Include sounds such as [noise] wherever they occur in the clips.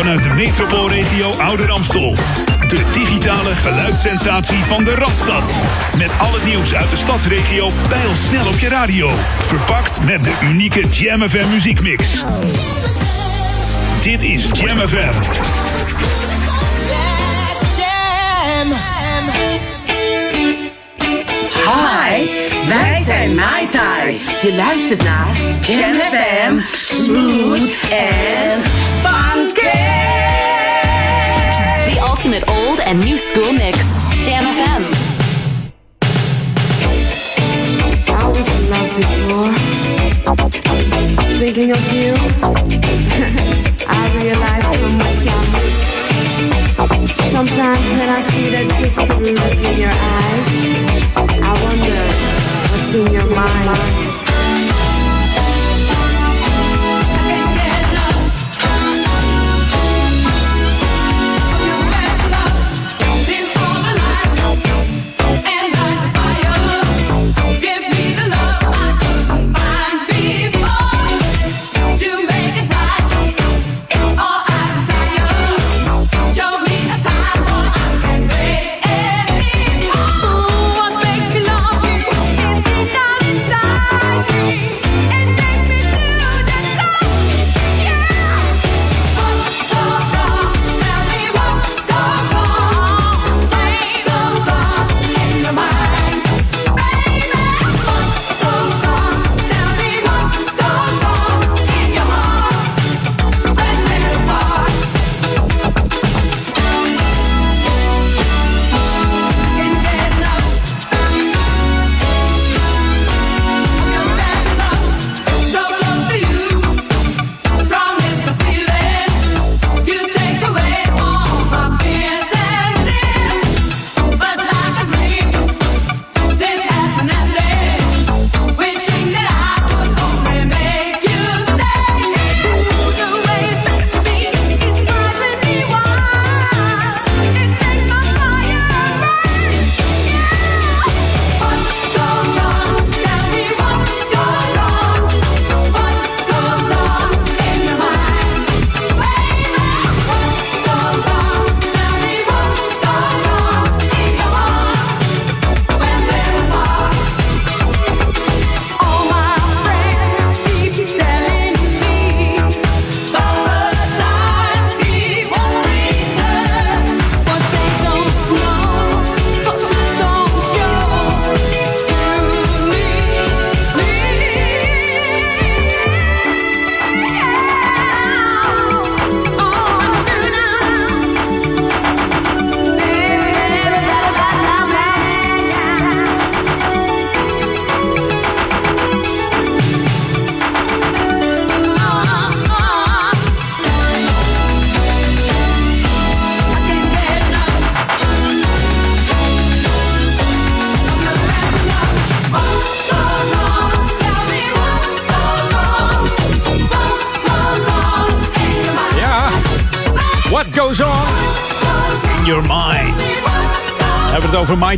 vanuit de metropoolregio Ouder Amstel. De digitale geluidssensatie van de Radstad. Met al het nieuws uit de stadsregio pijl snel op je radio. Verpakt met de unieke Jam FM muziekmix. Dit is Jam FM. Hi, wij zijn Mai. Je luistert naar Jam FM, smooth en ultimate old and new school mix. Jam FM. I was in love before. Thinking of you, [laughs] I realize how much I miss. Sometimes when I see that distant look in your eyes, I wonder what's in your mind.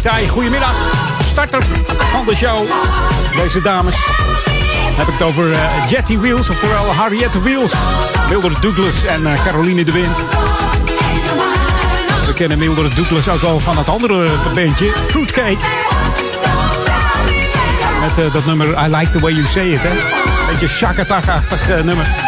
Mai. Goedemiddag, starter van de show. Deze dames. Heb ik het over uh, Jetty Wheels, oftewel Harriette Wheels. Mildred Douglas en uh, Caroline de Wind. We kennen Mildred Douglas ook al van het andere bandje, Fruitcake. Met uh, dat nummer I Like The Way You Say It, hè. Beetje shakatag-achtig nummer.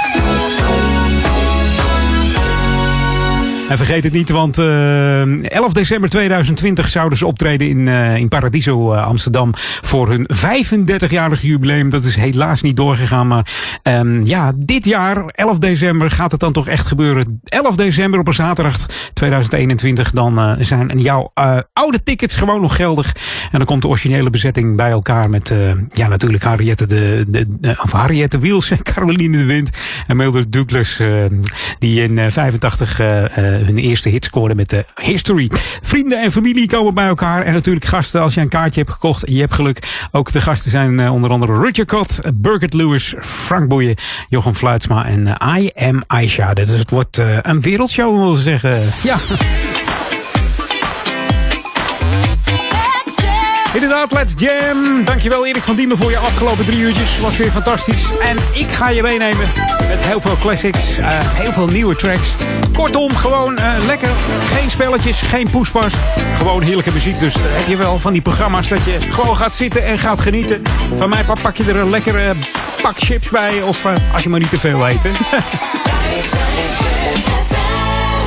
En vergeet het niet, want uh, 11 december 2020 zouden ze optreden in, uh, in Paradiso uh, Amsterdam voor hun 35-jarig jubileum. Dat is helaas niet doorgegaan, maar um, ja, dit jaar, 11 december, gaat het dan toch echt gebeuren. 11 december op een zaterdag 2021, dan uh, zijn jouw oude tickets gewoon nog geldig. En dan komt de originele bezetting bij elkaar met, ja, natuurlijk Harriette, de, de, de, of Harriette Wiels, Caroline de Wind en Mildred Douglas, die in 85 hun eerste hit scoren met de History. Vrienden en familie komen bij elkaar. En natuurlijk gasten als je een kaartje hebt gekocht. Je hebt geluk. Ook de gasten zijn uh, onder andere Roger Cott, Birgit Lewis, Frank Boeien, Jochem Fluitsma en uh, I Am Aisha. Het wordt een wereldshow, wil ik zeggen. Ja. Let's jam. Dankjewel Erik van Diemen voor je afgelopen drie uurtjes. Was weer fantastisch. En ik ga je meenemen met heel veel classics. Uh, heel veel nieuwe tracks. Kortom, gewoon uh, lekker. Geen spelletjes, geen poespas. Gewoon heerlijke muziek. Dus heb je wel van die programma's dat je gewoon gaat zitten en gaat genieten. Van mij pak je er een lekkere pak chips bij. Of als je maar niet te veel eet. [laughs]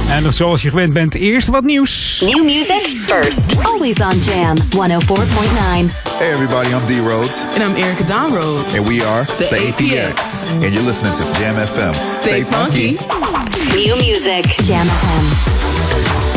En zoals je gewend bent, eerst wat nieuws. New music first. Always on Jam 104.9. Hey everybody, I'm D Rhodes. And I'm Erica Don Rhodes. And we are the, the APX. APX. And you're listening to Jam FM. Stay, Stay funky. funky. New music. Jam FM.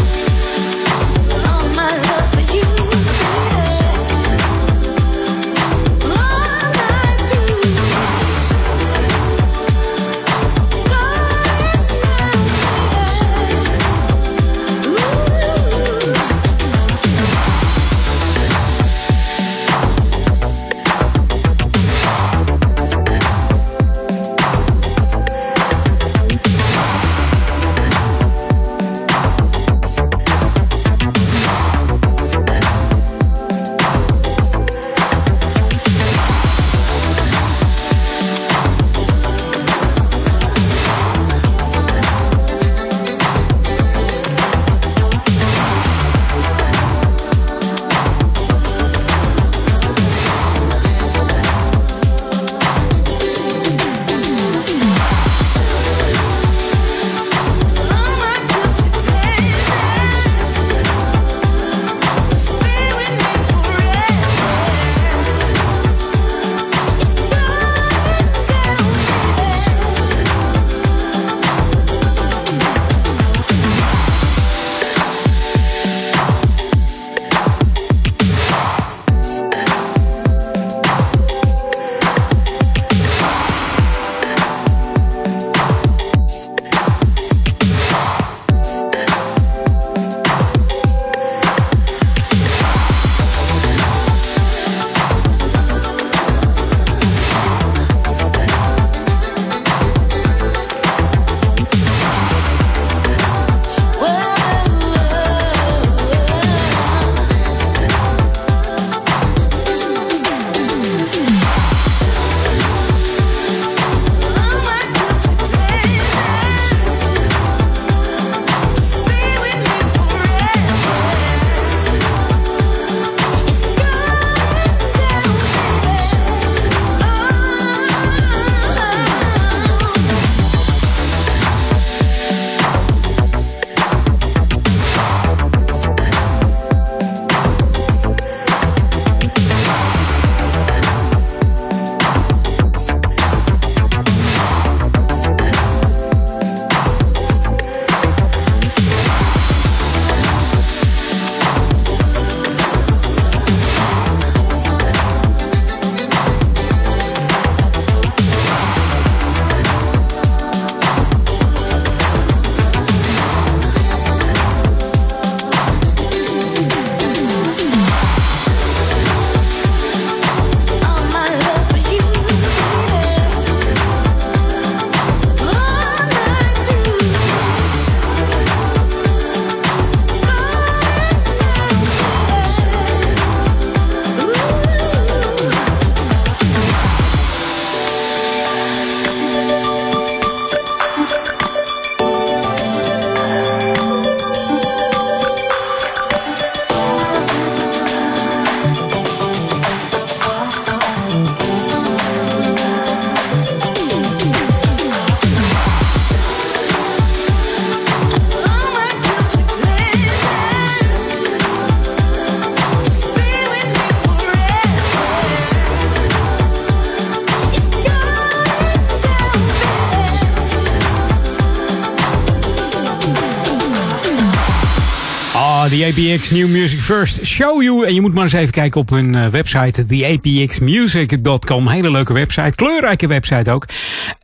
APX New Music First Show You. En je moet maar eens even kijken op hun uh, website, theapxmusic.com. Hele leuke website, kleurrijke website ook.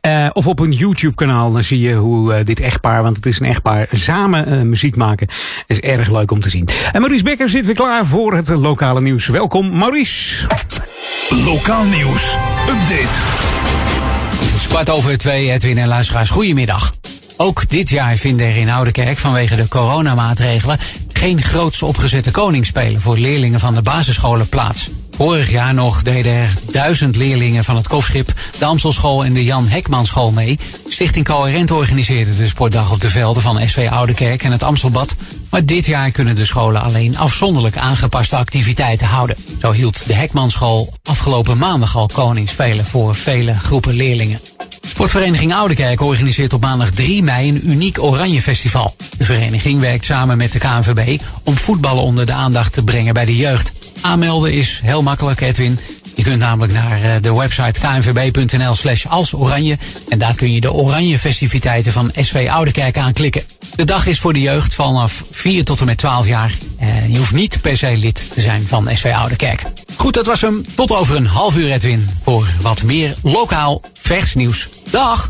Uh, of op hun YouTube kanaal, dan zie je hoe uh, dit echtpaar, want het is een echtpaar, samen muziek maken. is erg leuk om te zien. En Maurice Becker zit weer klaar voor het lokale nieuws. Welkom Maurice. Lokaal nieuws, update. Het is kwart over twee, Edwin en luisteraars. Goedemiddag. Ook dit jaar vinden er in Oudekerk vanwege de coronamaatregelen geen groots opgezette koningsspelen voor leerlingen van de basisscholen plaats. Vorig jaar nog deden er duizend leerlingen van het Kofschip, de Amstelschool en de Jan Hekmanschool mee. Stichting Coherent organiseerde de sportdag op de velden van SV Oudekerk en het Amstelbad. Maar dit jaar kunnen de scholen alleen afzonderlijk aangepaste activiteiten houden. Zo hield de Hekmanschool afgelopen maandag al koningsspelen voor vele groepen leerlingen. Sportvereniging Oudekerk organiseert op maandag 3 mei een uniek Oranje Festival. De vereniging werkt samen met de KNVB om voetballen onder de aandacht te brengen bij de jeugd. Aanmelden is heel makkelijk, Edwin. Je kunt namelijk naar eh, de website knvb.nl slash als oranje. En daar kun je de oranje festiviteiten van SV Oudekerk aanklikken. De dag is voor de jeugd vanaf 4 tot en met 12 jaar. En je hoeft niet per se lid te zijn van SV Oudekerk. Goed, dat was hem. Tot over een half uur, Edwin. Voor wat meer lokaal vers nieuws. Dag!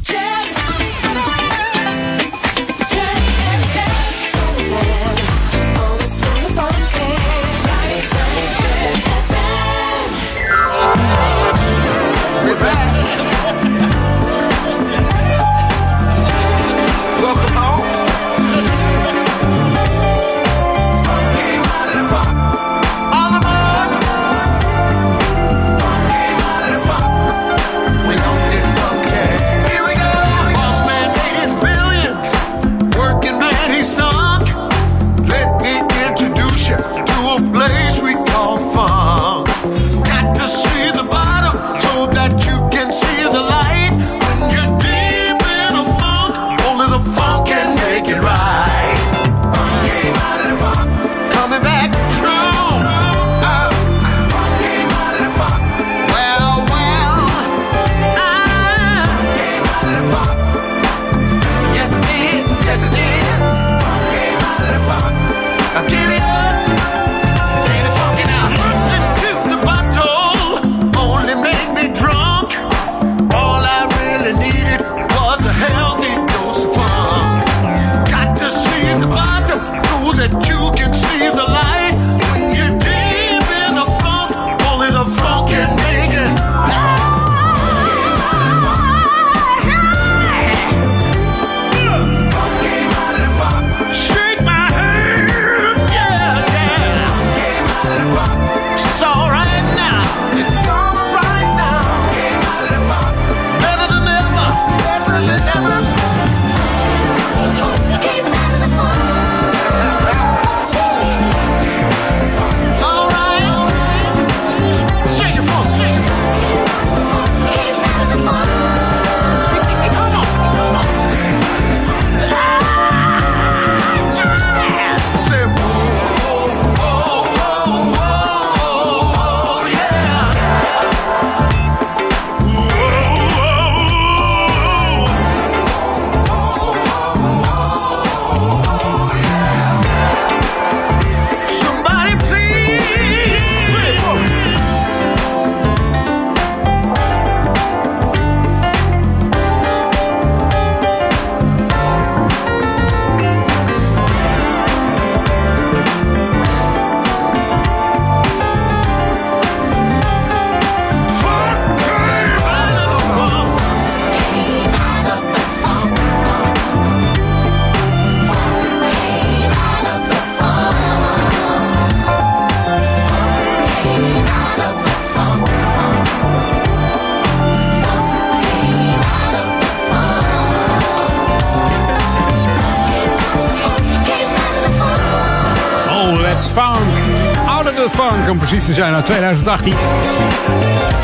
Te zijn uit 2018.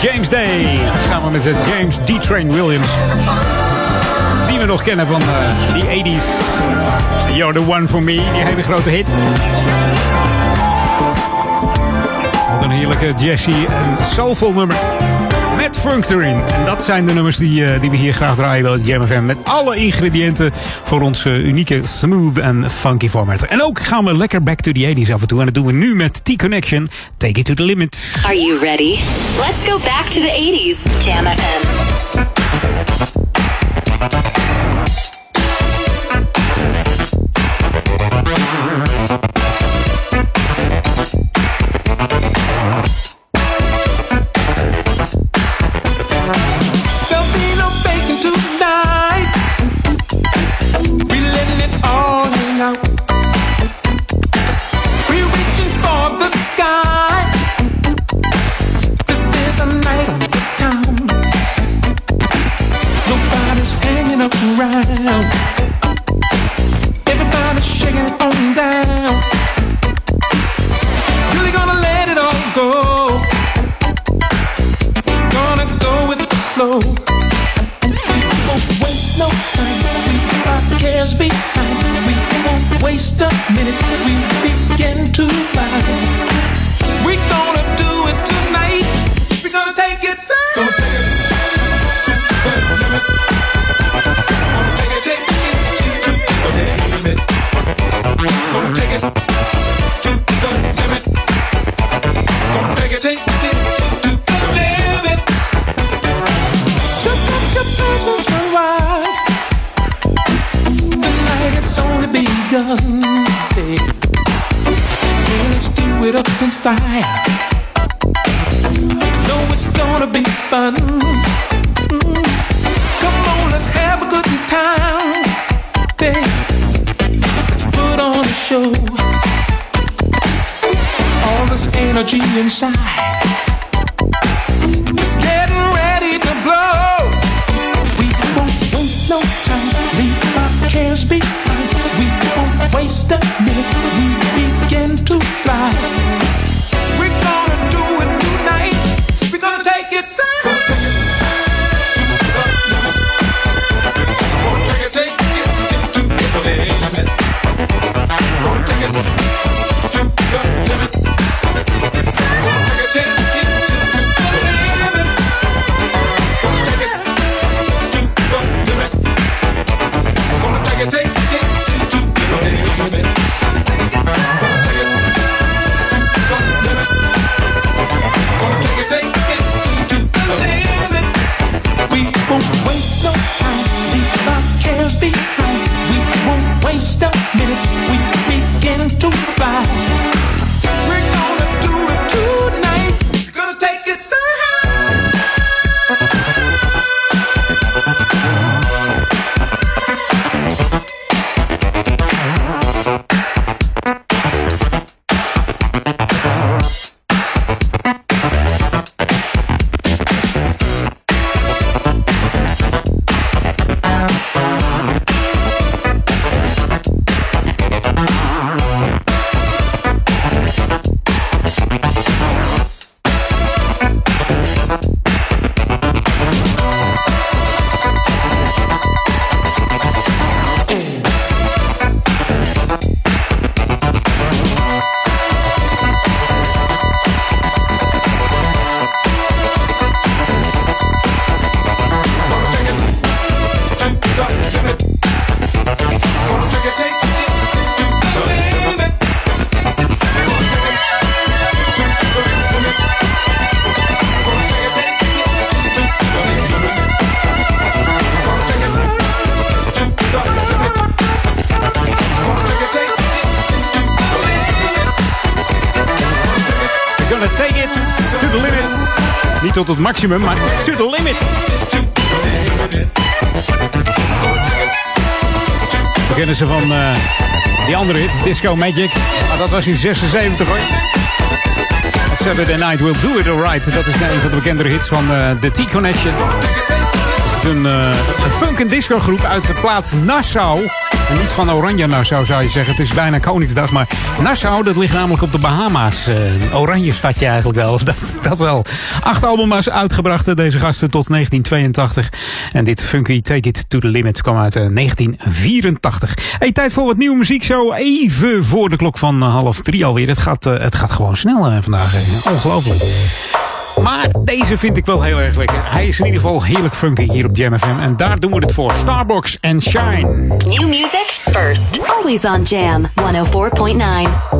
James Day, samen met de James D-Train Williams. Die we nog kennen van uh, die 80s. You're the one for me, die hele grote hit. Wat een heerlijke jazzy en soulful nummer. Met funk erin. En dat zijn de nummers die, uh, die we hier graag draaien bij Jam FM. Met alle ingrediënten voor onze unieke smooth en funky format. En ook gaan we lekker back to the 80s af en toe. En dat doen we nu met T-Connection. Take it to the limit. Are you ready? Let's go back to the 80s. Jam maximum, maar to the limit. We kennen ze van eh, die andere hit, Disco Magic. Maar dat was in 76 hoor. Saturday Night Will Do It Alright. Dat is een van de bekendere hits van eh, The T-Connection. Een, eh, een funk- en disco groep uit de plaats Nassau. En niet van Oranje Nassau zou je zeggen. Het is bijna Koningsdag. Maar Nassau, dat ligt namelijk op de Bahama's. Eh, oranje stadje eigenlijk wel. [laughs] Dat, dat wel. Acht albums uitgebracht eh, deze gasten tot 1982. En dit Funky Take It To The Limit kwam uit eh, 1984. Hey, tijd voor wat nieuwe muziek. Zo even voor de klok van eh, half drie alweer. Het gaat, eh, het gaat gewoon snel eh, vandaag. eh. Ongelooflijk. Maar deze vind ik wel heel erg lekker. Hij is in ieder geval heerlijk funky hier op Jam FM. En daar doen we het voor. Starbucks en Shine. New music first. Always on Jam 104.9.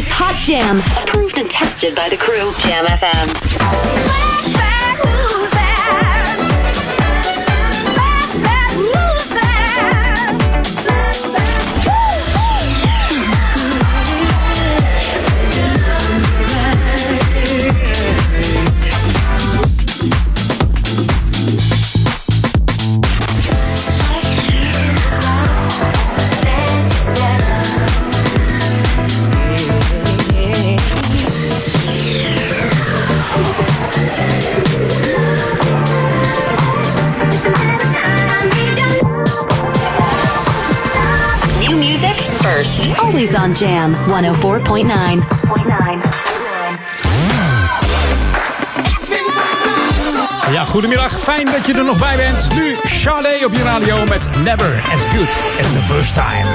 week's hot jam, approved and tested by the crew. Jam FM. Jam 104.9. Ja, goedemiddag. Fijn dat je er nog bij bent. Nu Charlie op je radio met Never As Good As The First Time.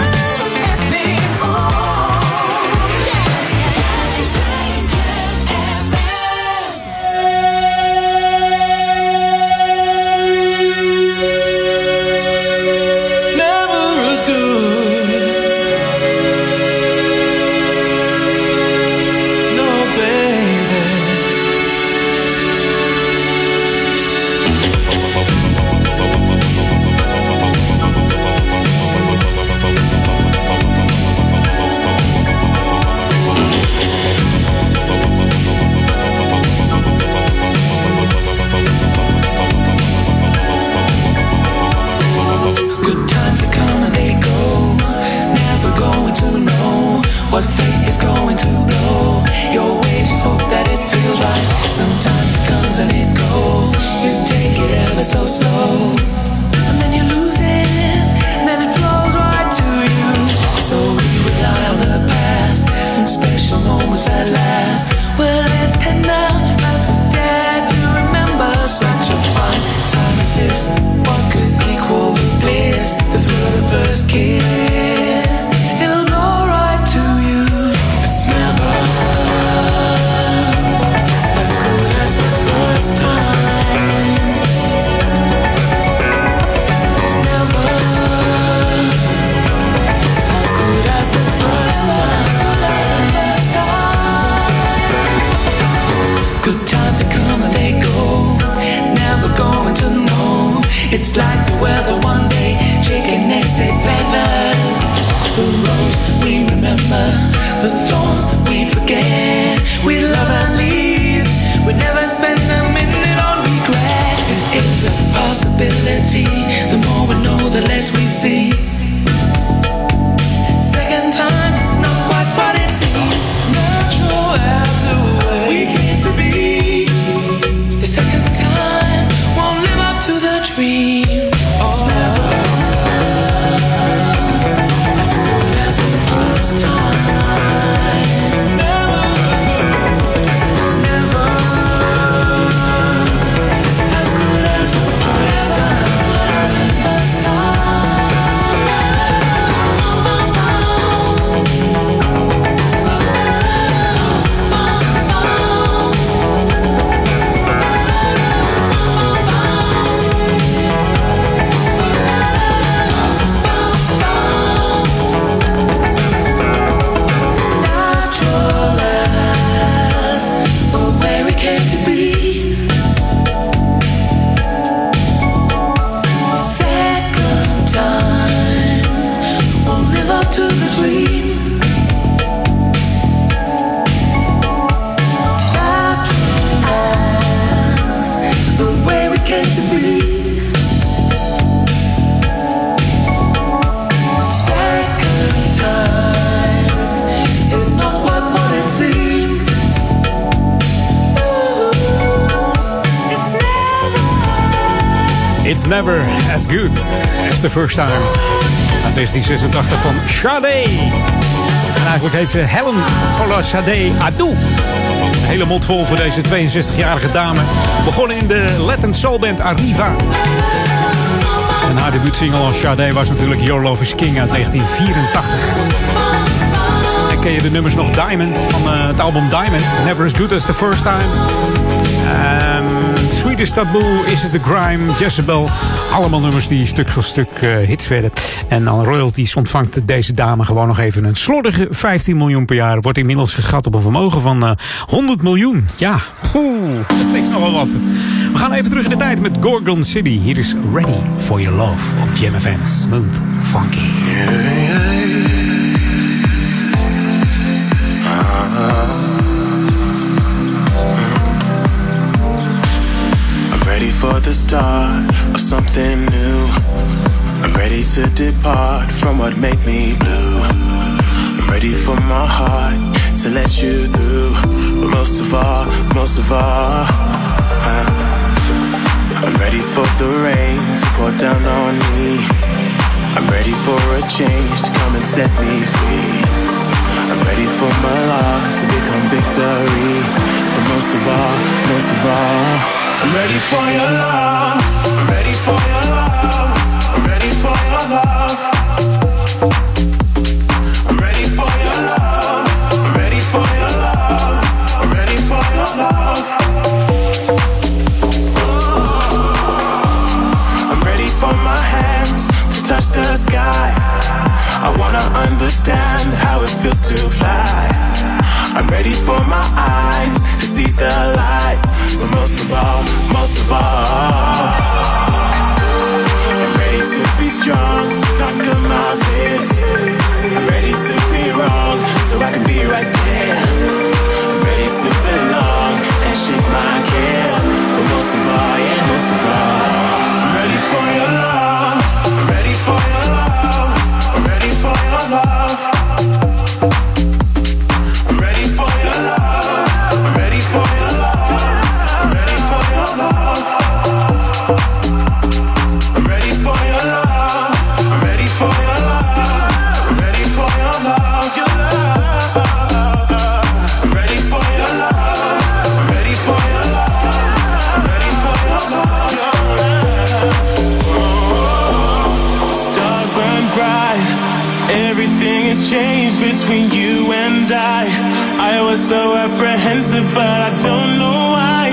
Never As Good As The First Time. in 1986 van Sade. En eigenlijk heet ze Helen Fola Sade Adou. Een hele mond vol voor deze 62-jarige dame. Begonnen in de Latin soulband Arriva. En haar debuutsingle als Sade was natuurlijk Your Love Is King uit 1984 ken je de nummers nog Diamond van eh, het album Diamond. Never as good as the first time. Ehm Sweet is Taboo, Is It The Grime, Jezebel. Allemaal nummers die stuk voor stuk eh, hits werden. En aan royalties ontvangt deze dame gewoon nog even een slordige 15 miljoen per jaar. Wordt inmiddels geschat op een vermogen van eh, 100 miljoen. Ja, oeh, dat is nogal wat. We gaan even terug in de tijd met Gorgon City. Hier is Ready For Your Love op Jam. Smooth, funky. I'm ready for the start of something new. I'm ready to depart from what made me blue. I'm ready for my heart to let you through. But most of all, most of all, I'm ready for the rain to pour down on me. I'm ready for a change to come and set me free. Ready for my loss to become victory. But most of all, most of all, I'm ready for your love. I'm ready for your love. I'm ready for your love. Wanna understand how it feels to fly. I'm ready for my eyes to see the light. But most of all, most of all, I'm ready to be strong, conquer my fears. I'm ready to be wrong, so I can be right there. I'm ready to belong and shake my cares. So apprehensive, but I don't know why.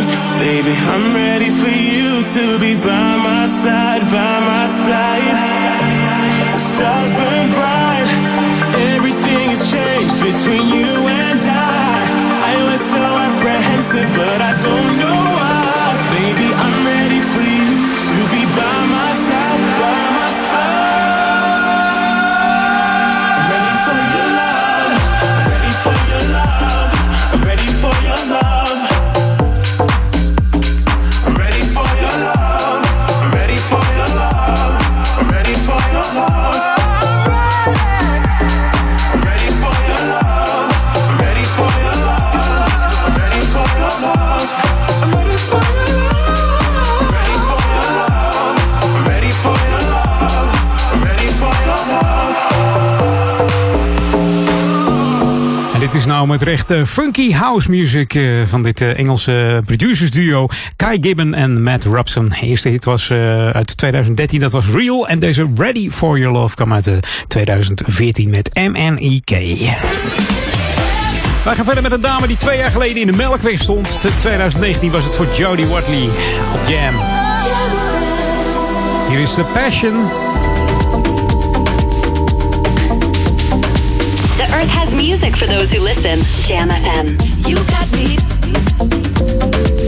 Baby, I'm ready for you to be by my side, by my side. The stars burn bright. Everything has changed between you and I. I was so apprehensive, but I don't nou met recht eh, funky house music eh, van dit eh, Engelse producers duo Kai Gibbon en Matt Robson. De eerste hit was uit 2013, dat was Real. En deze Ready For Your Love kwam uit eh, 2014 met MNEK. Wij gaan verder met een dame die twee jaar geleden in de Melkweg stond. Te 2019 was het voor Jodie Watley op Jam. Hier is The Passion. Earth has music for those who listen. Jam FM. You got me.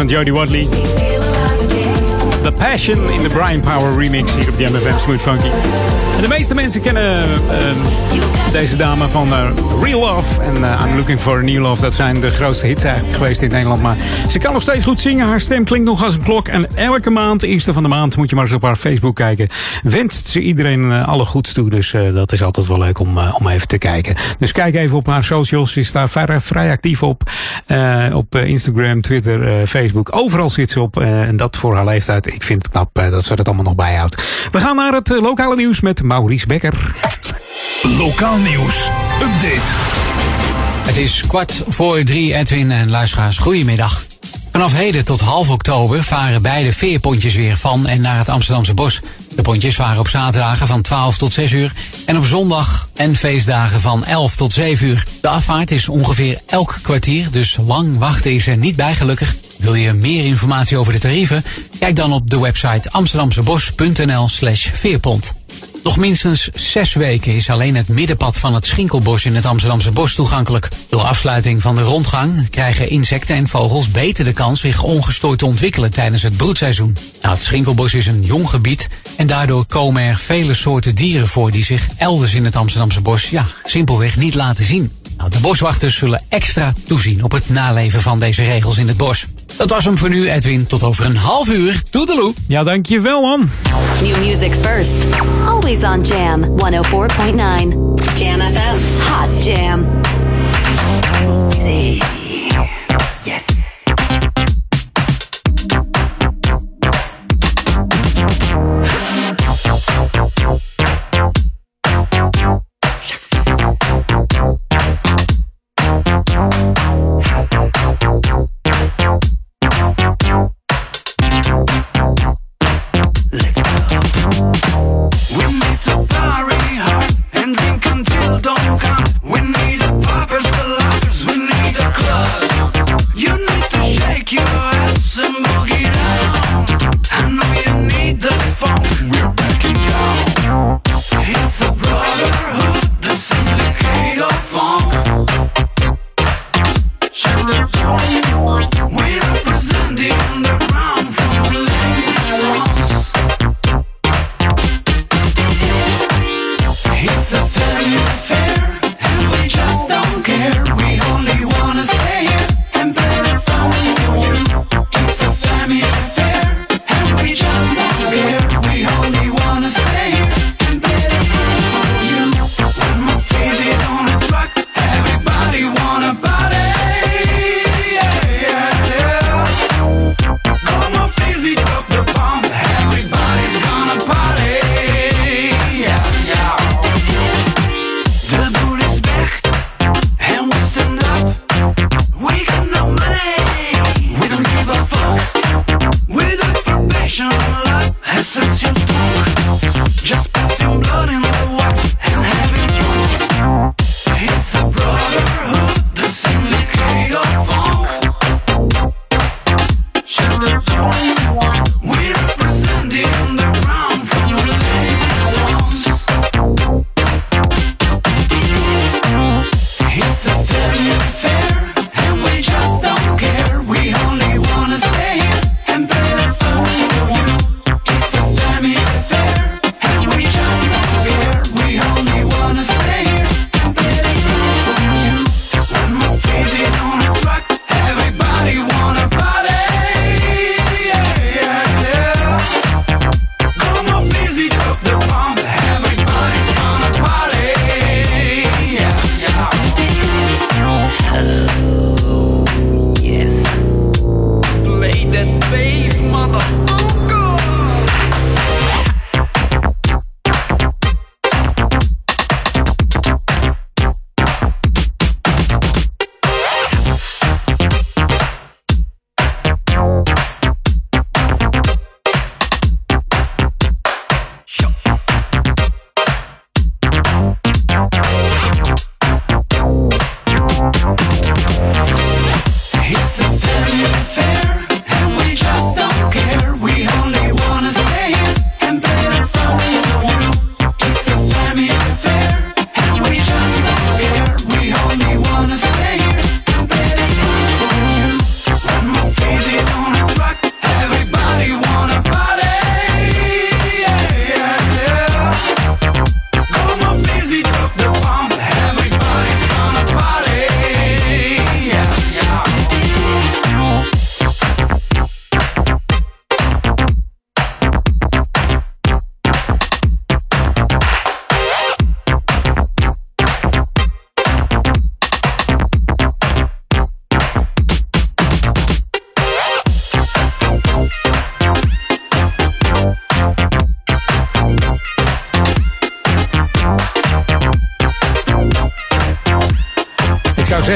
Van Jodie Watley. Passion in de Brian Power remix hier op Jam FM Smooth Funky. En de meeste mensen kennen eh, deze dame van eh, Real Love en eh, I'm Looking for a New Love. Dat zijn de grootste hits eigenlijk geweest in Nederland. Maar ze kan nog steeds goed zingen. Haar stem klinkt nog als een klok. En elke maand, eerste van de maand, moet je maar eens op haar Facebook kijken. Wenst ze iedereen eh, alle goeds toe. Dus dat is altijd wel leuk om, om even te kijken. Dus kijk even op haar socials. Ze is daar vrij, vrij actief op. Op Instagram, Twitter, Facebook. Overal zit ze op. en dat voor haar leeftijd. Ik vind het knap eh, dat ze dat allemaal nog bijhoudt. We gaan naar het eh, lokale nieuws met Maurice Becker. Lokaal nieuws. Update. Het is kwart voor drie, Edwin en luisteraars. Goedemiddag. Vanaf heden tot half oktober varen beide veerpontjes weer van en naar het Amsterdamse bos. De pontjes varen op zaterdagen van 12 tot 6 uur en op zondag en feestdagen van 11 tot 7 uur. De afvaart is ongeveer elk kwartier, dus lang wachten is er niet bij gelukkig. Wil je meer informatie over de tarieven? Kijk dan op de website amsterdamsebos.nl slash veerpont. Nog minstens zes weken is alleen het middenpad van het Schinkelbos in het Amsterdamse bos toegankelijk. Door afsluiting van de rondgang krijgen insecten en vogels beter de kans zich ongestoord te ontwikkelen tijdens het broedseizoen. Nou, het Schinkelbos is een jong gebied en daardoor komen er vele soorten dieren voor die zich elders in het Amsterdamse bos ja, simpelweg niet laten zien. Nou, de boswachters zullen extra toezien op het naleven van deze regels in het bos. Dat was hem voor nu, Edwin. Tot over een half uur. Toedeloe. Ja, dankjewel man. New music first. Always on Jam 104.9. Jam FM. Hot Jam.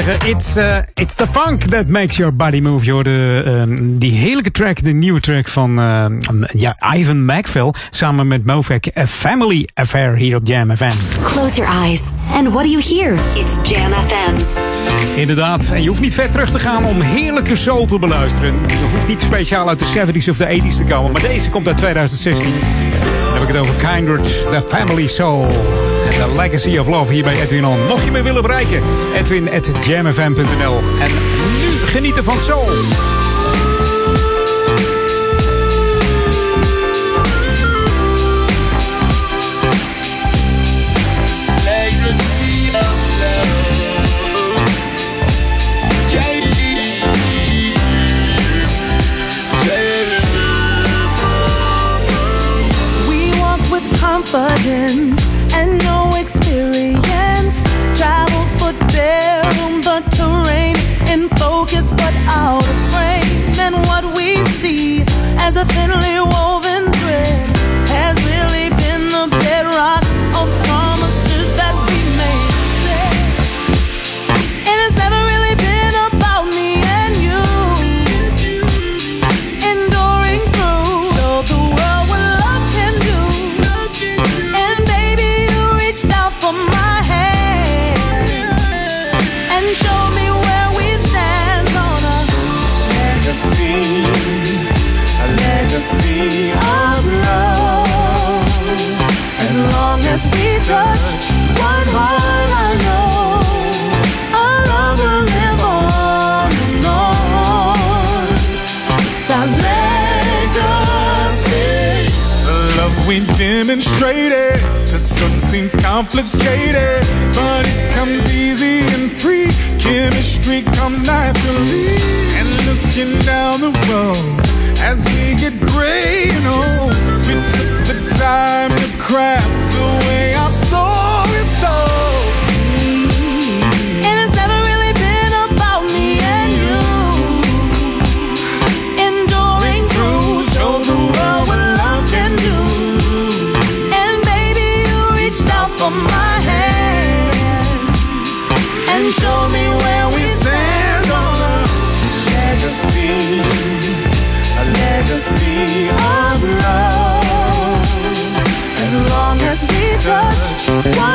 Zeggen, it's, uh, it's the funk that makes your body move. Hoorde uh, die heerlijke track, de nieuwe track van uh, ja, Ivan McPhail. Samen met Movek, A Family Affair hier op Jam FM. Close your eyes. And what do you hear? It's Jam FM. Inderdaad, en je hoeft niet ver terug te gaan om heerlijke soul te beluisteren. Je hoeft niet speciaal uit de 70s of de 80s te komen, maar deze komt uit 2016. Dan heb ik het over Kindred, The Family Soul. The Legacy of Love hier bij Edwin On. Mocht je me willen bereiken, edwin at. En nu genieten van soul. confidence touch one I know will live on. It's our legacy. The love we demonstrated seems complicated, but it comes easy and free. Chemistry comes naturally, and looking down the road as we get gray and old, we took the time to craft the way our Lord. Whoa.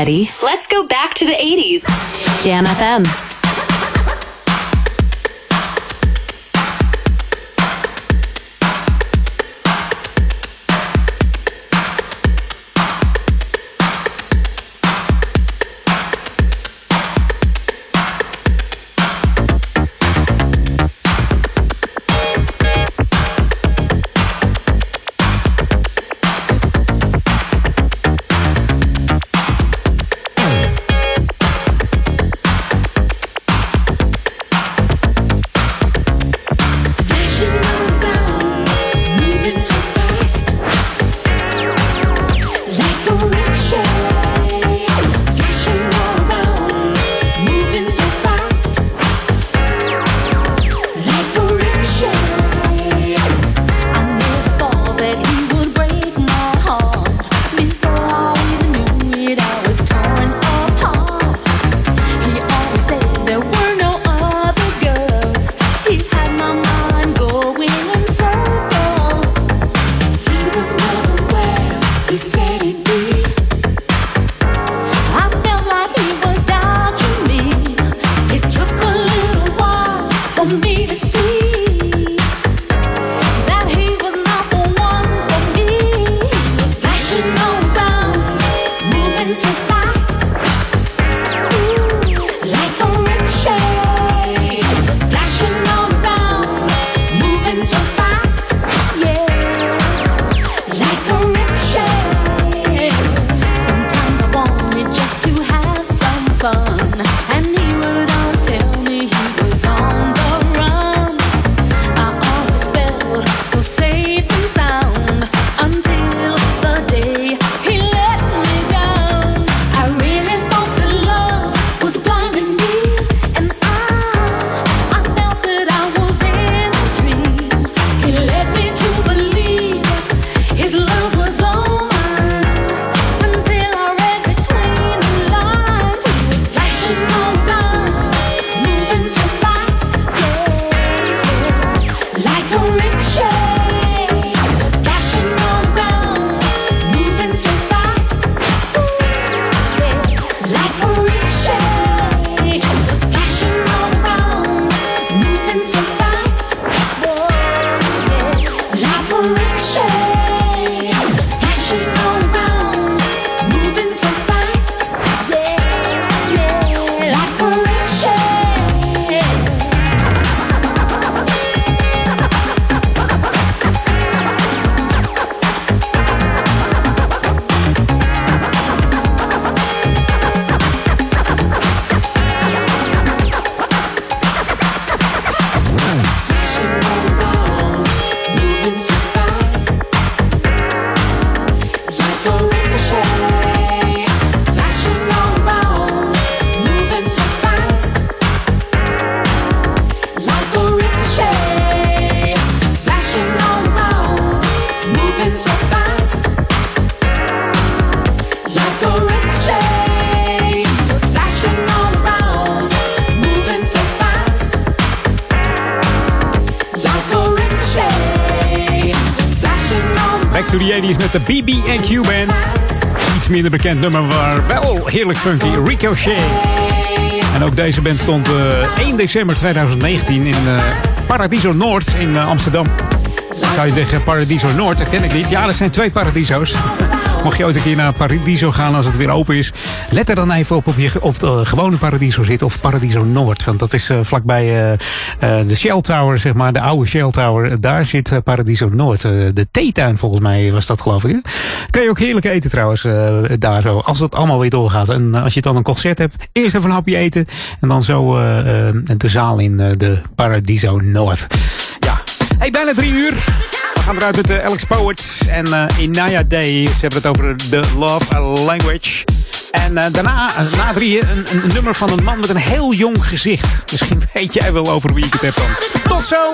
Ready? Let's go back to the 80s. Jam FM. Bekend nummer, maar wel heerlijk funky. Ricochet. En ook deze band stond eh, 1 december 2019 in eh, Paradiso Noord in eh, Amsterdam. Zou je zeggen Paradiso Noord? Dat ken ik niet. Ja, er zijn twee Paradiso's. Mocht je ooit een keer naar Paradiso gaan als het weer open is, let er dan even op of je of de gewone Paradiso zit of Paradiso Noord. Want dat is eh, vlakbij eh, eh, de Shell Tower, zeg maar, de oude Shell Tower. Daar zit eh, Paradiso Noord. Eh, de theetuin volgens mij was dat geloof ik. Kan je ook heerlijk eten trouwens eh, daar zo, als het allemaal weer doorgaat. En eh, als je dan een concert hebt, eerst even een hapje eten en dan zo eh, eh, de zaal in eh, de Paradiso Noord. Ja, hey, bijna drie uur. Gaan eruit met eh, Alex Poets en eh, Inaya Day. Ze hebben het over de love language. En eh, daarna, eh, na drieën, een, een nummer van een man met een heel jong gezicht. Misschien [laughs] weet jij wel over wie ik het heb dan. Tot zo!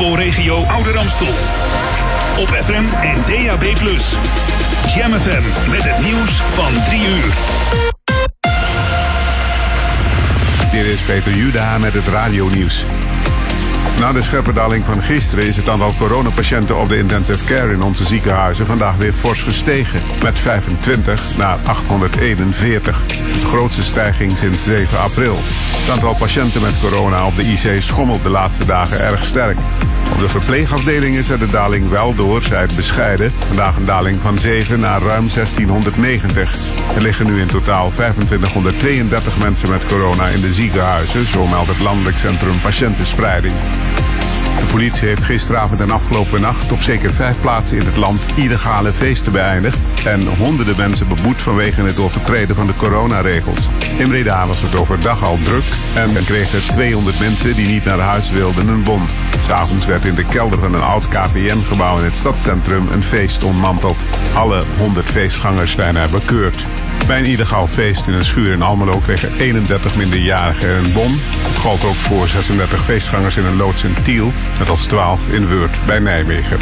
Metropoolregio Ouder Amstel. Op FM en DAB+. Jam FM met het nieuws van 3 uur. Dit is Peter Juda met het radionieuws. Na de scherpe daling van gisteren is het aantal coronapatiënten op de intensive care in onze ziekenhuizen vandaag weer fors gestegen. Met 25 naar 841. De grootste stijging sinds 7 april. Het aantal patiënten met corona op de IC schommelt de laatste dagen erg sterk. De verpleegafdelingen zet de daling wel door, zij het bescheiden. Vandaag een daling van 7 naar ruim 1690. Er liggen nu in totaal 2532 mensen met corona in de ziekenhuizen, zo meldt het Landelijk Centrum Patiëntenspreiding. De politie heeft gisteravond en afgelopen nacht op zeker vijf plaatsen in het land illegale feesten beëindigd en honderden mensen beboet vanwege het overtreden van de coronaregels. In Breda was het overdag al druk en er 200 mensen die niet naar huis wilden een bon. S'avonds werd in de kelder van een oud KPN-gebouw in het stadscentrum een feest ontmanteld. Alle 100 feestgangers zijn er bekeurd. Bij een illegaal feest in een schuur in Almelo kregen 31 minderjarigen een bon. Het gold ook voor 36 feestgangers in een loods in Tiel, net als 12 in Weurt bij Nijmegen.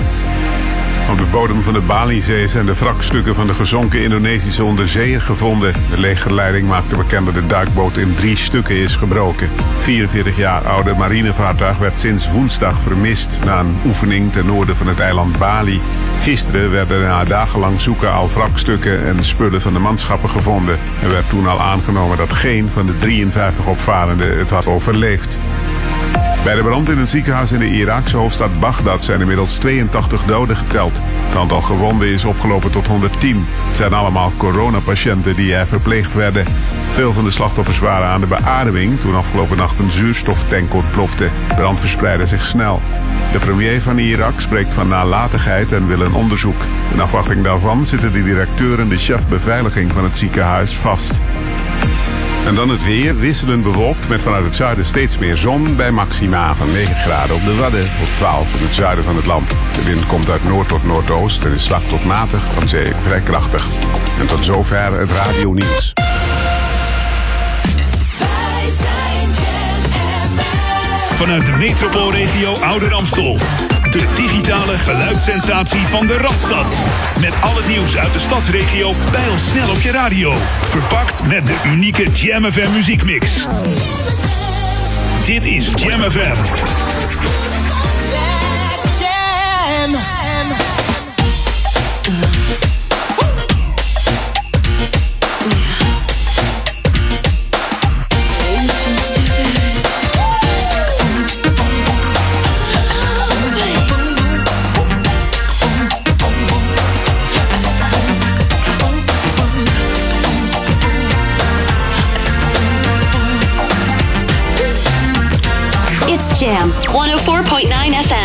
Op de bodem van de Balizee zijn de wrakstukken van de gezonken Indonesische onderzeeër gevonden. De legerleiding maakte bekend dat de duikboot in drie stukken is gebroken. 44 jaar oude marinevaartuig werd sinds woensdag vermist na een oefening ten noorden van het eiland Bali. Gisteren werden na dagenlang zoeken al wrakstukken en spullen van de manschappen gevonden. Er werd toen al aangenomen dat geen van de 53 opvarenden het had overleefd. Bij de brand in het ziekenhuis in de Iraakse hoofdstad Bagdad zijn inmiddels 82 doden geteld. Het aantal gewonden is opgelopen tot 110. Het zijn allemaal coronapatiënten die er verpleegd werden. Veel van de slachtoffers waren aan de beademing toen afgelopen nacht een zuurstoftank ontplofte. Brand verspreidde zich snel. De premier van Irak spreekt van nalatigheid en wil een onderzoek. In afwachting daarvan zitten de directeur en de chef beveiliging van het ziekenhuis vast. En dan het weer, wisselend bewolkt met vanuit het zuiden steeds meer zon bij maxima van 9 graden op de Wadden tot 12 in het zuiden van het land. De wind komt uit noord tot noordoost en is zwak tot matig, van zee vrij krachtig. En tot zover het radio nieuws. Vanuit de metropoolregio Ouder Amstel. De digitale geluidssensatie van de Radstad. Met al het nieuws uit de stadsregio snel op je radio. Verpakt met de unieke Jam FM muziekmix. Dit is Jam. 104.9 FM.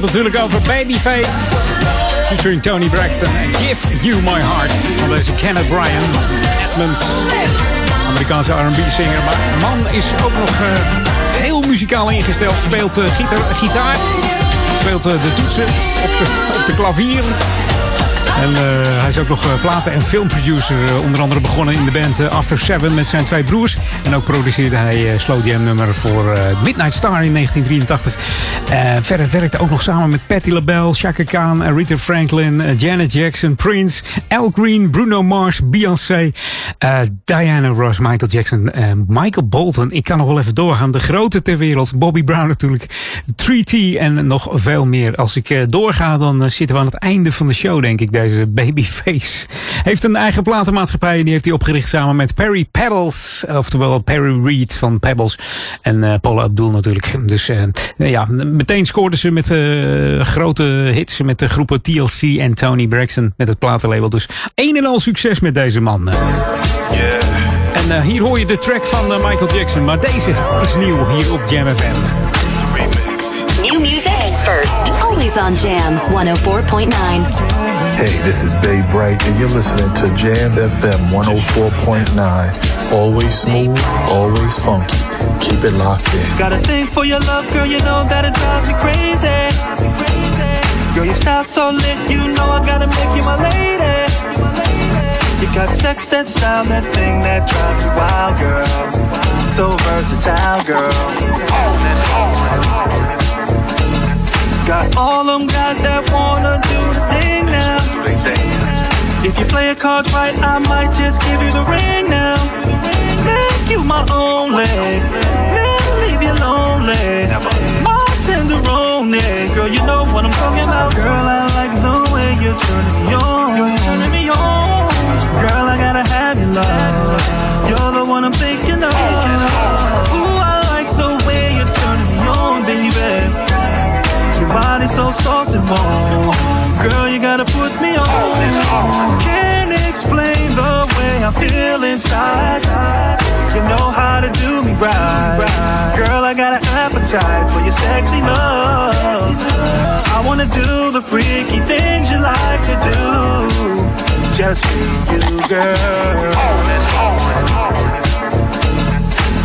Het natuurlijk over Babyface. Featuring Tony Braxton. Give You My Heart. Van deze Kenneth Bryan. Edmonds. Amerikaanse R&B-singer. Maar de man is ook nog eh, heel muzikaal ingesteld. Speelt eh, gitaar, gitaar. Speelt eh, de toetsen op de, op de klavier. En eh, hij is ook nog eh, platen- en filmproducer. eh, onder andere begonnen in de band After Seven met zijn twee broers. En ook produceerde hij Slow Jam nummer voor Midnight Star in 1983. Eh, verder werkte ook nog samen met Patti LaBelle, Chaka Khan, Aretha Franklin, Janet Jackson, Prince, Al Green, Bruno Mars, Beyoncé, Diana Ross, Michael Jackson, Michael Bolton. Ik kan nog wel even doorgaan. De grote ter wereld. Bobby Brown natuurlijk. 3T en nog veel meer. Als ik eh, doorga, dan eh, zitten we aan het einde van de show, denk ik. Deze Babyface. Heeft een eigen platenmaatschappij. en Die heeft hij opgericht samen met Perry Pebbles. Oftewel Perry Reed van Pebbles. En eh Paula Abdul natuurlijk. Dus ja, meteen scoorden ze met grote hits. Met de groepen TLC en Tony Braxton. Met het platenlabel. Dus een en al succes met deze man. En hier hoor je de track van Michael Jackson. Maar deze is nieuw hier op Jam FM. First. On Jam 104.9. Hey, this is Bay Bright, and you're listening to Jam FM 104.9. Always smooth, always funky. Keep it locked in. Got a thing for your love, girl, you know that it drives me crazy. Girl, your style so lit, you know I gotta make you my lady. You got sex, that style, that thing that drives you wild, girl. So versatile, girl. Got all them guys that wanna do the thing now. If you play your cards right, I might just give you the ring now. Make you my only. Never leave you lonely. My tenderoni. Girl, you know what I'm talking about. Girl, I like the way you're turning me on. You're turning me on. Girl, I gotta have your love. You're the one I'm thinking of. Ooh, soft and warm. Girl, you gotta put me on. Can't explain the way I feel inside. You know how to do me right. Girl, I got an appetite for your sexy love. I wanna do the freaky things you like to do. Just for you, girl.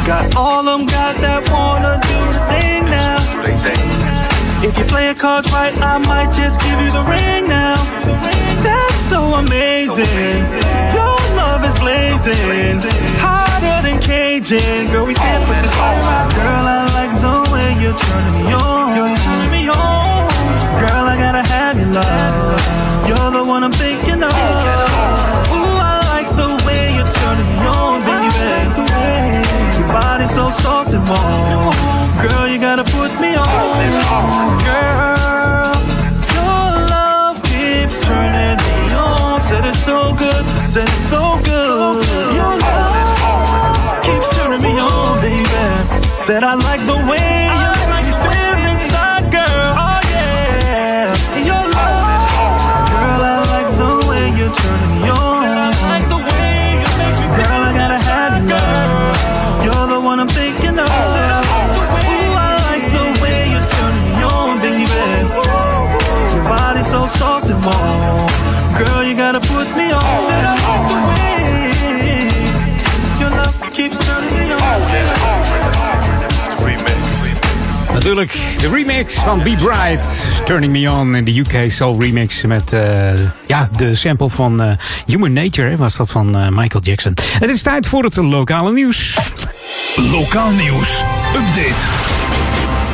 Got all them guys that wanna do the thing now. If you play your cards right, I might just give you the ring now. Sex so amazing, your love is blazing, hotter than Cajun. Girl, we can't put this out. Girl, I like the way you're turning me on. You're turning me on. Girl, I gotta have your love. You're the one I'm thinking of. Ooh, I like the way you're turning me on, baby. Your body so soft and warm. Girl, you gotta put me on. Girl, your love keeps turning me on. Said it's so good, said it's so good. Your love keeps turning me on, baby. Said I like the Natuurlijk, de remix van Be Bright. Turning Me On in de UK Soul remix. Met eh, ja, de sample van eh, Human Nature hè, was dat van eh, Michael Jackson. Het is tijd voor het lokale nieuws. Lokaal nieuws. Update.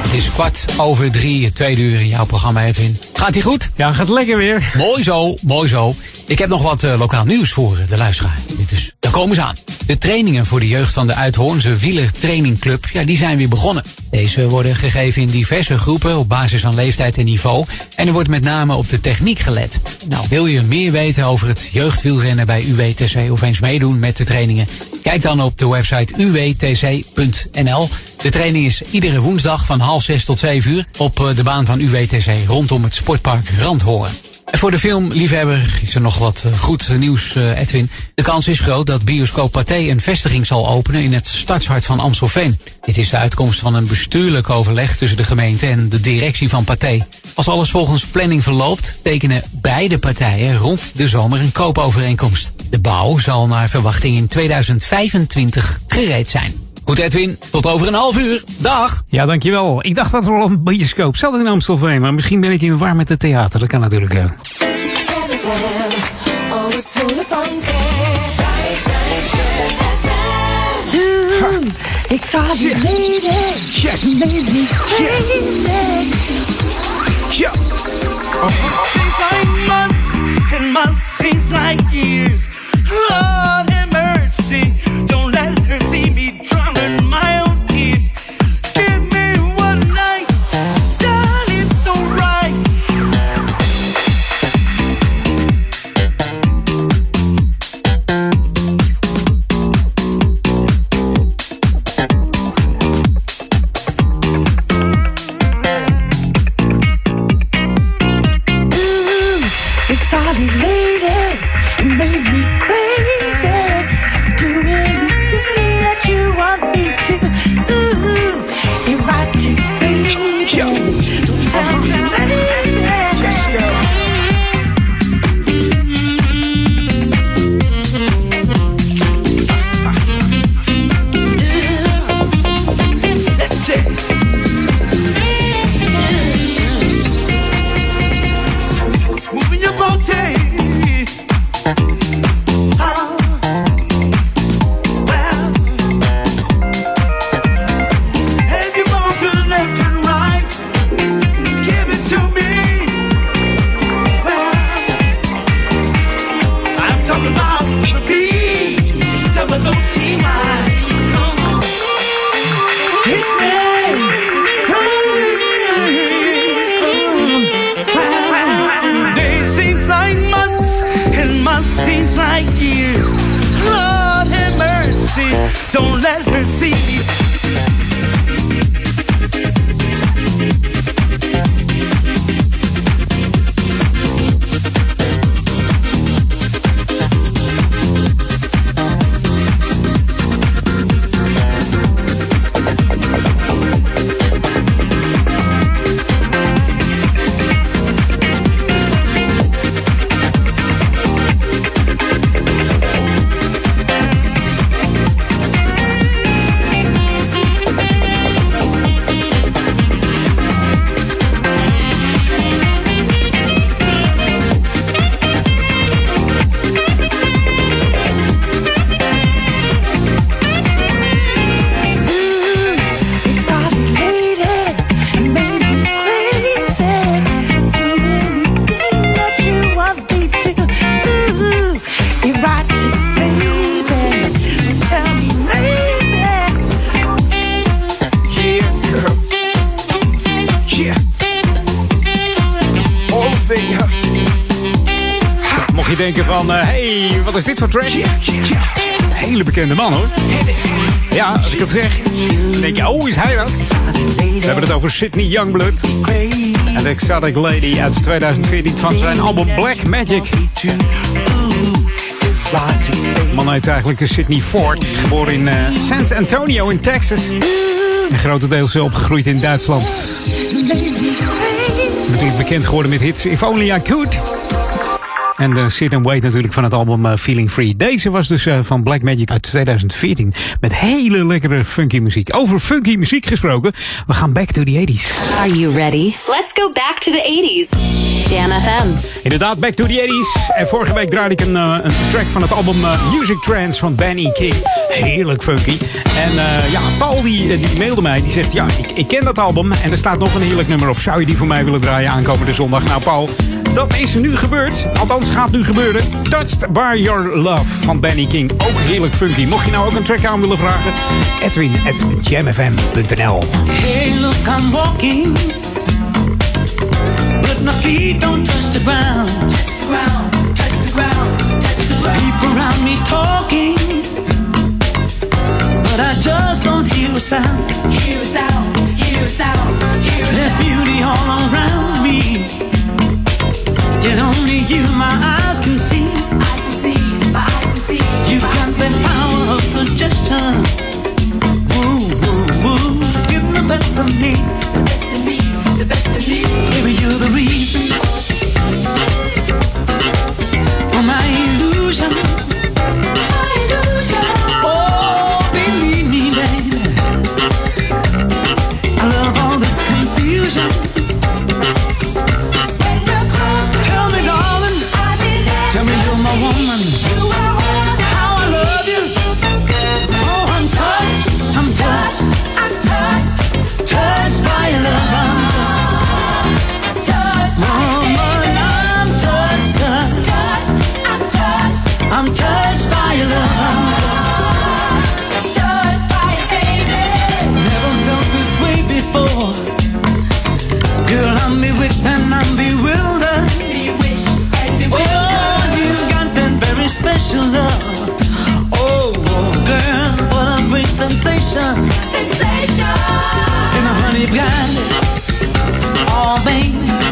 Het is kwart over drie, tweede uur in jouw programma, Edwin. Gaat ie goed? Ja, gaat lekker weer. Mooi zo, mooi zo. Ik heb nog wat eh, lokaal nieuws voor eh, de luisteraar. Dus daar komen ze aan. De trainingen voor de jeugd van de Uithoornse wielertrainingclub, ja, die zijn weer begonnen. Deze worden gegeven in diverse groepen op basis van leeftijd en niveau. En er wordt met name op de techniek gelet. Nou, wil je meer weten over het jeugdwielrennen bij UWTC of eens meedoen met de trainingen? Kijk dan op de website uwtc.nl. De training is iedere woensdag van half zes tot zeven uur op eh, de baan van UWTC rondom het sportpark Randhoorn. Voor de filmliefhebber is er nog wat eh, goed nieuws, eh, Edwin. De kans is groot dat Bioscoop Pathé een vestiging zal openen in het stadshart van Amstelveen. Dit is de uitkomst van een bestuurlijk overleg tussen de gemeente en de directie van Pathé. Als alles volgens planning verloopt, tekenen beide partijen rond de zomer een koopovereenkomst. De bouw zal naar verwachting in 2025 gereed zijn. Goed Edwin, tot over een half uur. Dag! Ja, dankjewel. Ik dacht dat er al een bioscoop zat in Amstelveen, maar misschien ben ik in de war met het theater. Dat kan natuurlijk ook. Yes. Yeah. Seems like months and months seems like years. Lord track? Hele bekende man hoor. Ja, als ik het zeg, dan denk je, oh, is hij dat? We hebben het over Sydney Youngblood. En de Exotic Lady uit 2014 van zijn album Black Magic. De man heet eigenlijk Sydney Ford, geboren in eh, San Antonio in Texas. En grotendeels opgegroeid in Duitsland. Natuurlijk bekend geworden met hits If Only I Could. En de Sit and Wait natuurlijk van het album eh, Feeling Free. Deze was dus eh, van Black Magic uit 2014. Met hele lekkere funky muziek. Over funky muziek gesproken, we gaan back to the 80s. Are you ready? Let's go back to the 80s. Jam FM. Inderdaad, back to the 80s. En vorige week draaide ik een, eh, een track van het album eh, Music Trance van Benny King. Heerlijk funky. En eh, ja, Paul die, die mailde mij. Die zegt, ja, ik, ik ken dat album. En er staat nog een heerlijk nummer op. Zou je die voor mij willen draaien aankomende zondag? Nou, Paul, dat is nu gebeurd. Althans, gaat nu gebeuren. Touched by Your Love van Benny King. Ook heerlijk funky. Mocht je nou ook een track aan willen vragen, Edwin at jamfm.nl. Hey, look, I'm walking, my feet don't touch the ground. Touch the ground, touch the ground, touch the ground. People around me talking, but I just don't hear a sound. Hear a sound, hear a sound, hear a sound. There's beauty all around me, yet only you, my eyes can see. I can see, my eyes can see. You got the power of suggestion. Woo, woo, the best of me best. Maybe you're the reason for my illusion. bem.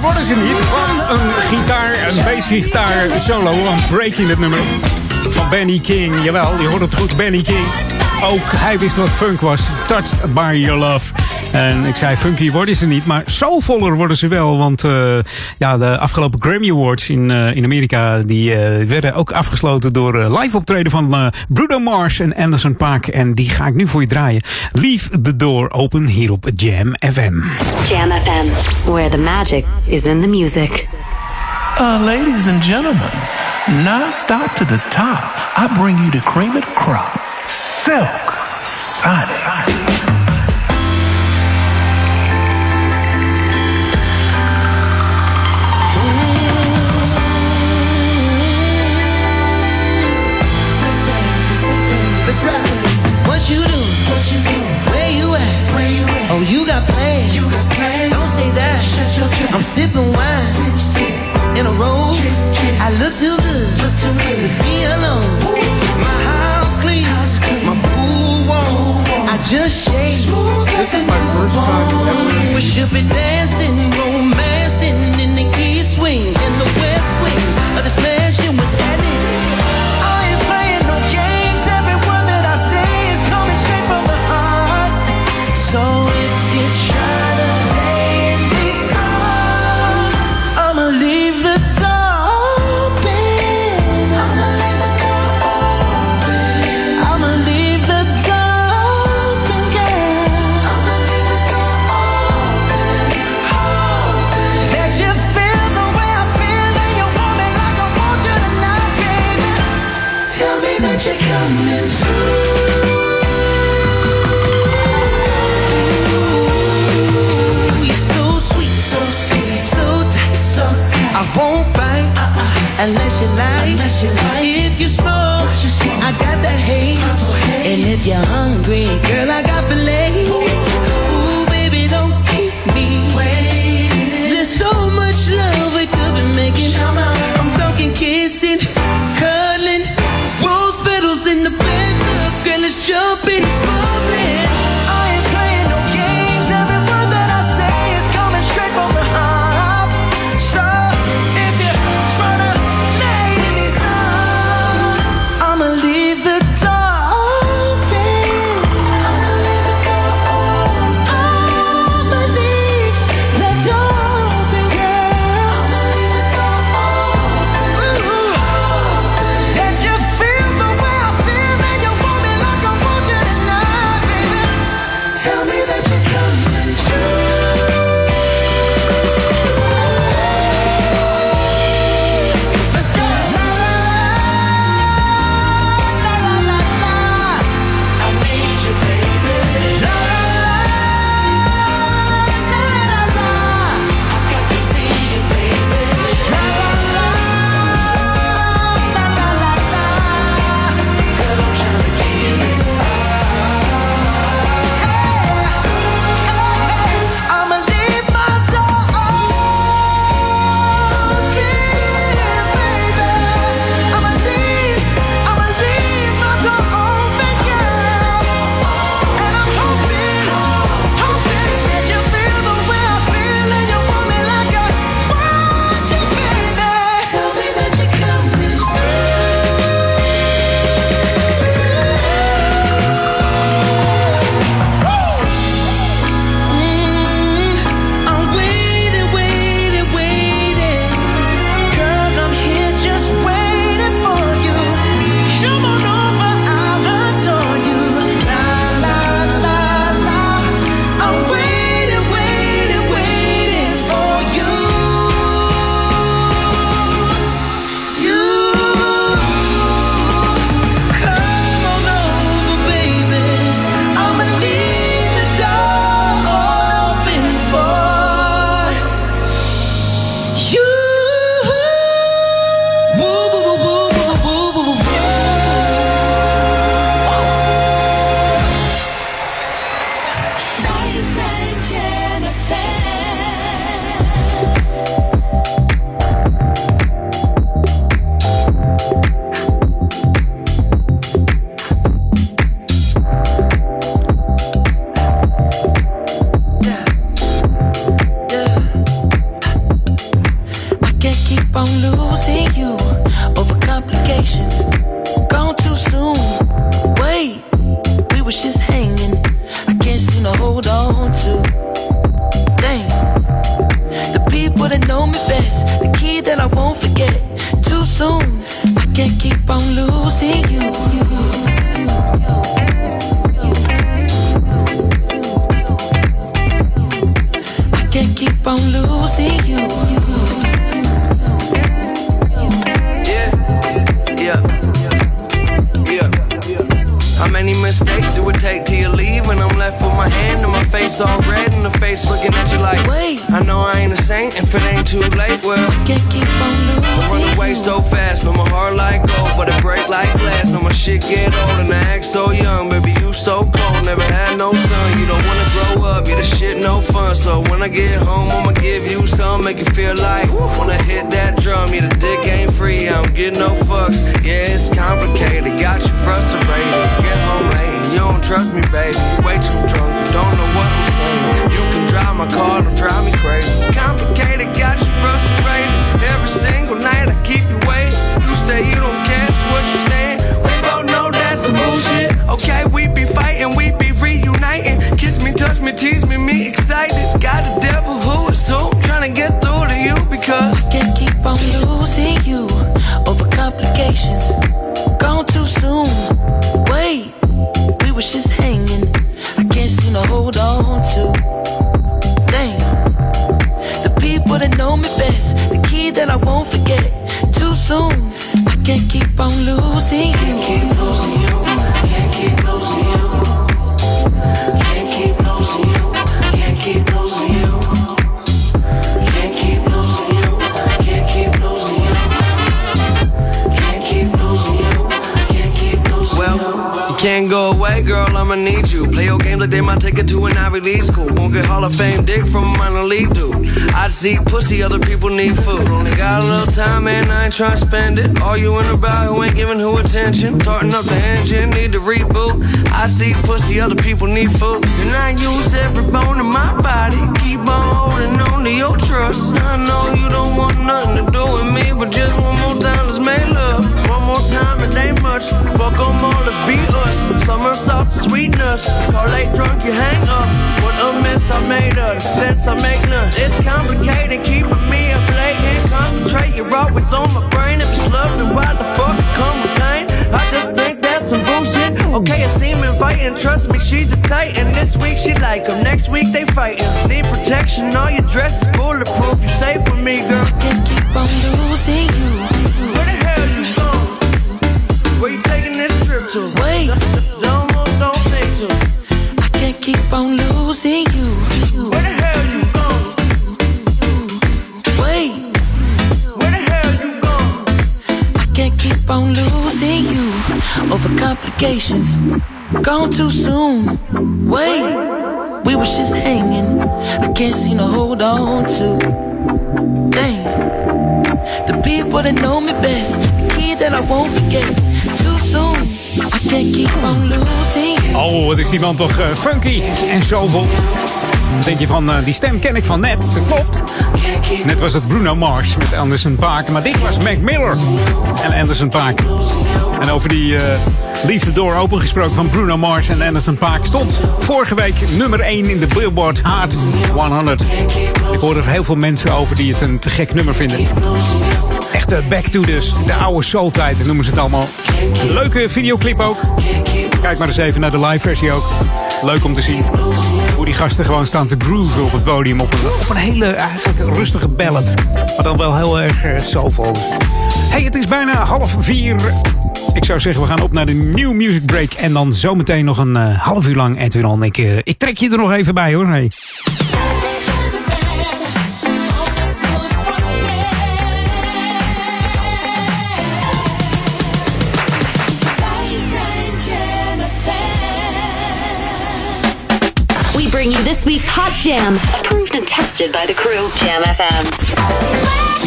worden ze niet. van een gitaar, een bassgitaar solo, een break in het nummer. Van Benny King, jawel, je hoort het goed, Benny King. Ook hij wist wat funk was. Touched by your love. En ik zei, funky worden ze niet, maar zo voller worden ze wel. Want eh, ja, de afgelopen Grammy Awards in, eh, in Amerika... die eh, werden ook afgesloten door live optreden van Bruno Mars en Anderson Paak. En die ga ik nu voor je draaien. Leave the door open hier op Jam FM. Jam FM, where the magic is in the music. Uh, ladies and gentlemen, now start to the top. I bring you the cream of the crop. Silk Sonic. Oh, you got plans. You got plans. Don't say that. Shut your trap. I'm sipping wine. Sip, sip. In a row. Trip, trip. I look too good. Look too good. To be alone. Ooh. My house clean. house clean. My pool warm. I just shake. This is my first time ever. We should be dancing, romancing in the key swing. you like. If you smoke, I got the hate. And if you're hungry, girl, I got filet. School. Won't get Hall of Fame dick from a minor league dude. I see pussy, other people need food. Only got a little time and I ain't trying to spend it. Arguing about who ain't giving who attention. Starting up the engine, need to reboot. I see pussy, other people need food. And I use every bone in my body. Keep on holding on to your trust. I know you don't want nothing to do with me, but just one more time, let's make love. One more time, it ain't much. Fuck 'em all, be us. Summer soft sweetness. Call late drunk, you hang up. What a mess I made of. Sense I make none. It's complicated, keeping me up late. Can't concentrate, you're always on my brain. If it's love, then why the fuck come pain? I just think that's some bullshit. Okay, it seem inviting. Trust me, she's a titan. This week she like like 'em, next week they fighting. Need protection, all your dress is bulletproof. You're safe with me, girl. Can't keep on losing you. To? Wait, Don't move, don't think to. I can't keep on losing you. Where the hell you going? Wait, Where the hell you going? I can't keep on losing you over complications. Gone too soon. Wait, we was just hanging. I can't seem to hold on to. Damn, the people that know me best, the key that I won't forget. Oh, wat is die man toch eh, funky en zoveel. Wat denk je van, eh, die stem ken ik van net, dat klopt. Net was het Bruno Mars met Anderson Paak, maar dit was Mac Miller en Anderson Paak. En over die eh the Door Open gesproken van Bruno Mars en Anderson Paak stond vorige week nummer 1 in de Billboard Hard 100. Ik hoor er heel veel mensen over die het een te gek nummer vinden. Echte back to dus, de oude soul tijd noemen ze het allemaal. Leuke videoclip ook. Kijk maar eens even naar de live versie ook. Leuk om te zien hoe die gasten gewoon staan te grooven op het podium. Op een, hele eigenlijk rustige ballad. Maar dan wel heel erg uh, soulful. Hey, het is bijna half vier. Ik zou zeggen, we gaan op naar de New Music Break. En dan zometeen nog een uh, half uur lang Edwin On. Ik, uh, ik trek je er nog even bij hoor. Hey. Bring you this week's Hot Jam, approved and tested by the crew. Jam FM.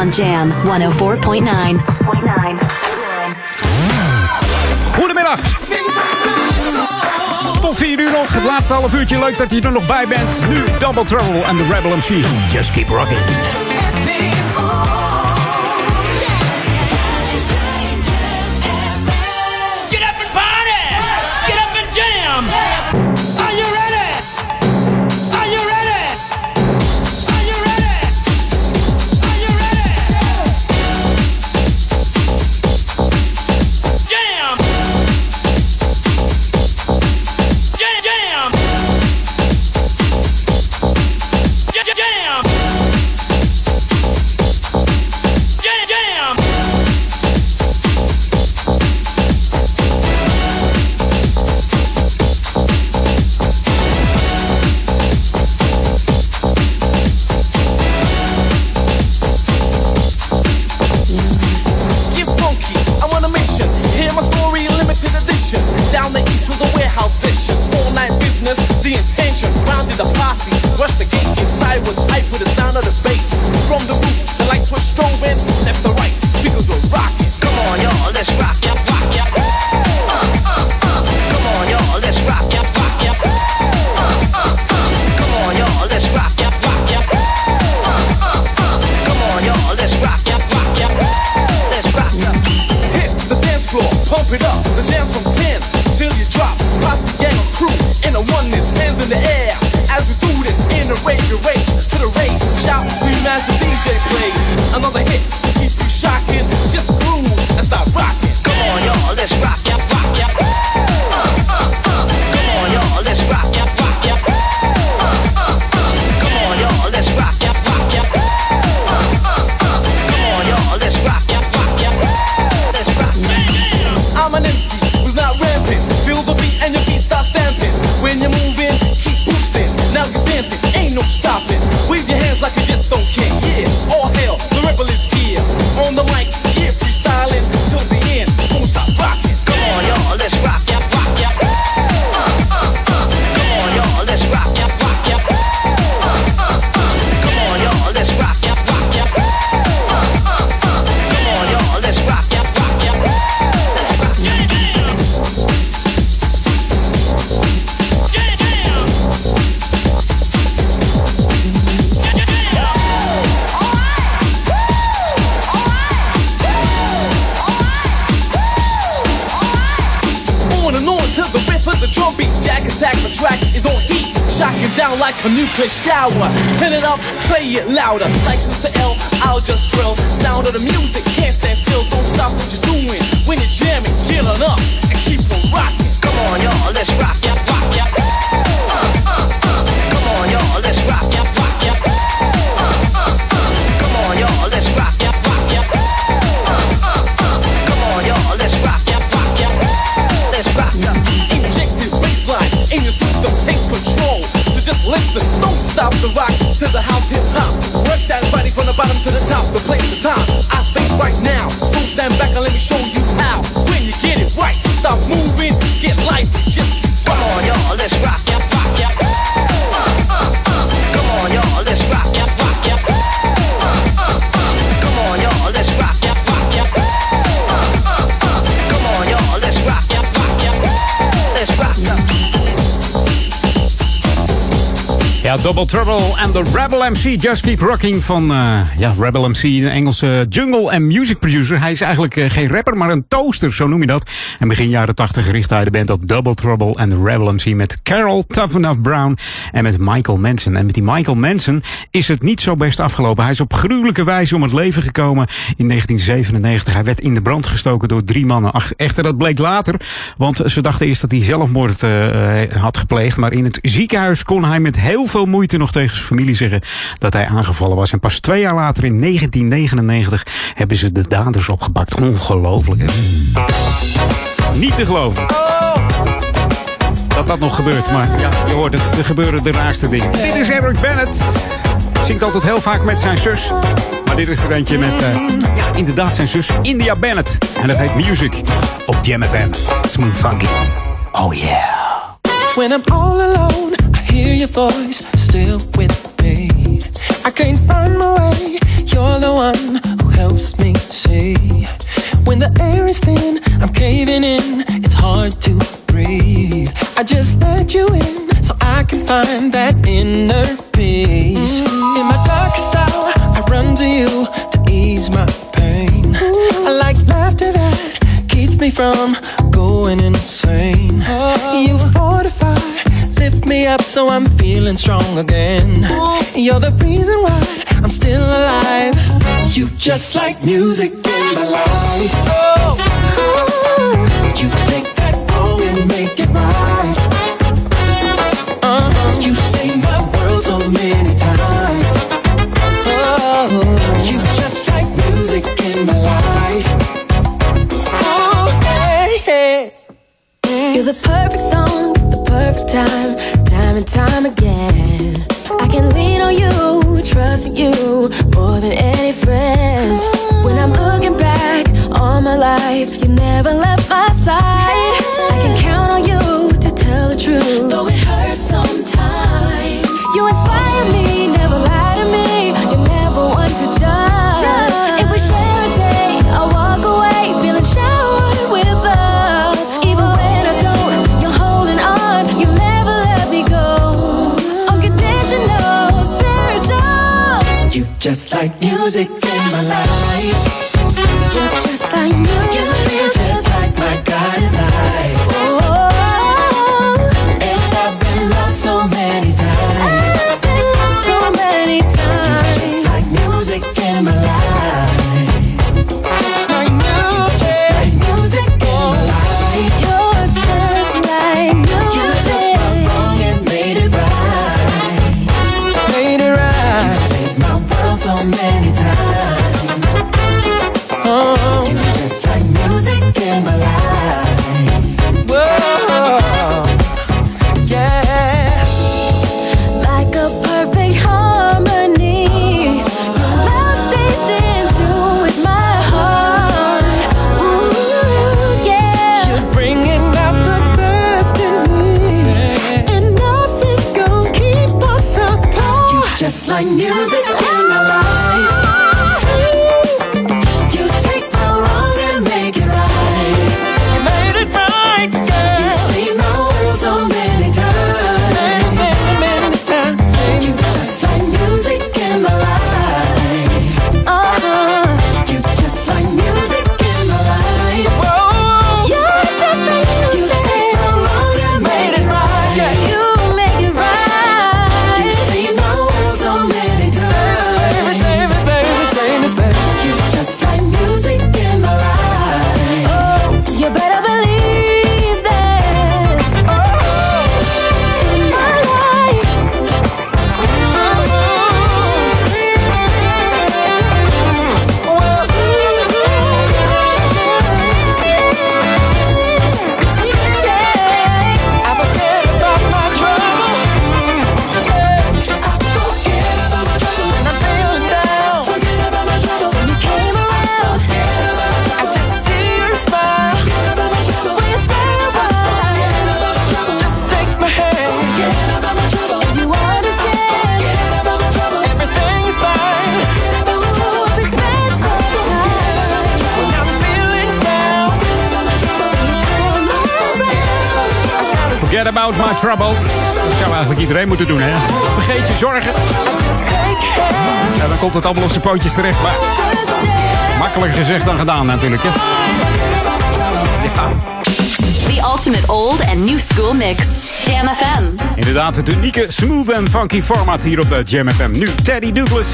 On Jam 104.9. Goedemiddag. Tot 4 uur nog. Het laatste half uurtje. Leuk dat je er nog bij bent. Nu Double Trouble en de Rebel MC. Just keep rocking. MC Just Keep Rocking van eh, ja, Rebel MC, een Engelse jungle en music producer. Hij is eigenlijk eh, geen rapper, maar een toaster, zo noem je dat. En begin jaren 80 richtte hij de band op Double Trouble en Rebel met Carol Tough Brown en met Michael Manson. En met die Michael Manson is het niet zo best afgelopen. Hij is op gruwelijke wijze om het leven gekomen in 1997. Hij werd in de brand gestoken door drie mannen. Ach, echter, dat bleek later, want ze dachten eerst dat hij zelfmoord eh, had gepleegd. Maar in het ziekenhuis kon hij met heel veel moeite nog tegen zijn familie zeggen dat hij aangevallen was. En pas twee jaar later, in 1999, hebben ze de daders opgepakt. Ongelooflijk, hè? Niet te geloven. Dat dat nog gebeurt, maar ja, je hoort het. Er gebeuren de raarste dingen. Dit is Eric Bennett. Zingt altijd heel vaak met zijn zus. Maar dit is er eentje met, eh, ja, inderdaad zijn zus, India Bennett. En dat heet Music op Jam FM. Smooth Funky. Oh yeah. When I'm all alone, I hear your voice still with me. I can't find my way, you're the one who helps me see. When the air is thin, I'm caving in, it's hard to breathe. I just let you in so I can find that inner peace. In my darkest hour, I run to you to ease my pain. I like laughter that keeps me from going insane. You fortify, lift me up so I'm feeling strong again. You're the reason why I'm still alive. You just like music in my life. Oh, oh you take that wrong and make it right. Uh, you saved my world so many times. Oh, you just like music in my life. Oh, hey, hey. You're the perfect song, the perfect time, time and time again. I can lean on you, trust you just like music in my life. My Troubles. Dat zou eigenlijk iedereen moeten doen, hè? Vergeet je zorgen. Ja, dan komt het allemaal op zijn pootjes terecht. Maar makkelijker gezegd dan gedaan, natuurlijk, hè? The ultimate old and new school mix. Jam FM. Inderdaad, het unieke smooth en funky format hier op eh, Jam FM. Nu Teddy Douglas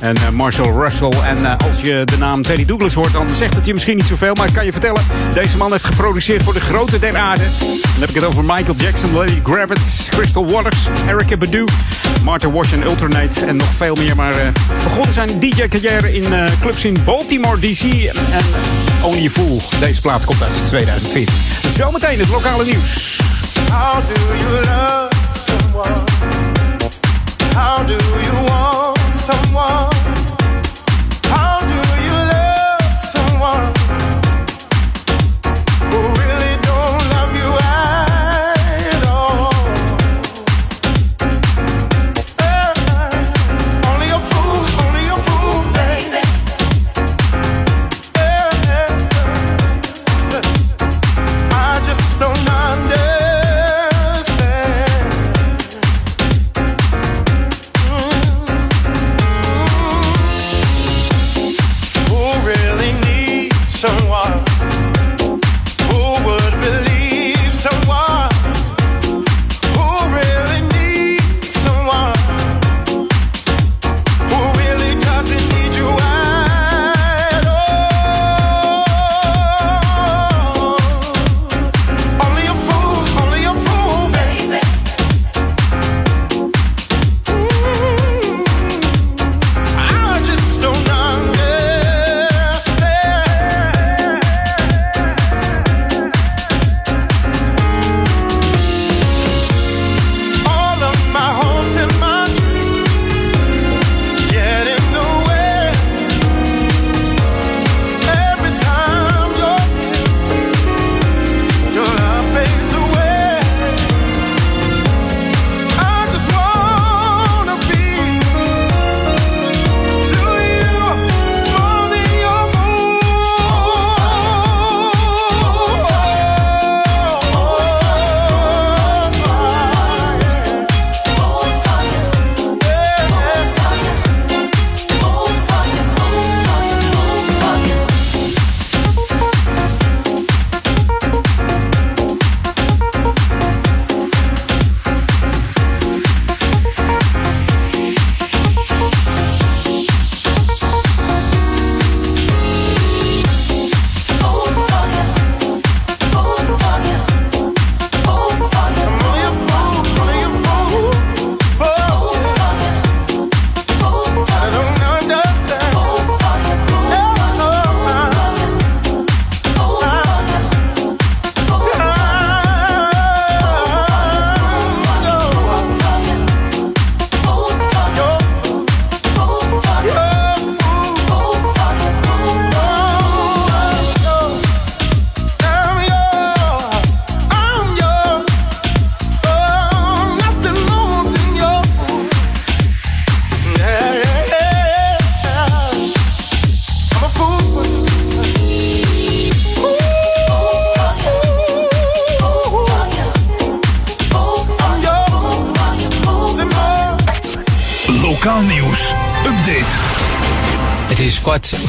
en eh, Marshall Russell. En eh, als je de naam Teddy Douglas hoort, dan zegt het je misschien niet zoveel. Maar ik kan je vertellen, deze man heeft geproduceerd voor de grote der aarde. Dan heb ik het over Michael Jackson, Lady Gravitz, Crystal Waters, Erica Badu, Martin Wash en Ultranate en nog veel meer. Maar uh, begon zijn DJ-carrière in clubs in Baltimore, D.C. en oh, Only Fool. Deze plaat komt uit 2014. Zometeen het lokale nieuws. someone?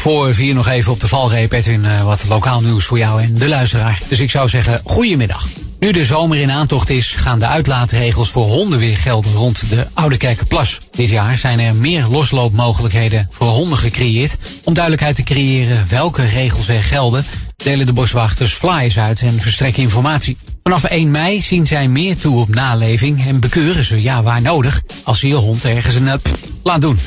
Voor vier nog even op de valreep. Edwin, eh, wat lokaal nieuws voor jou en de luisteraar. Dus ik zou zeggen, goedemiddag. Nu de zomer in aantocht is, gaan de uitlaatregels voor honden weer gelden rond de Oude Kerkenplas. Dit jaar zijn er meer losloopmogelijkheden voor honden gecreëerd. Om duidelijkheid te creëren welke regels er gelden, delen de boswachters flyers uit en verstrekken informatie. Vanaf 1 mei zien zij meer toe op naleving en bekeuren ze, ja waar nodig, als je je hond ergens een eh, laat doen.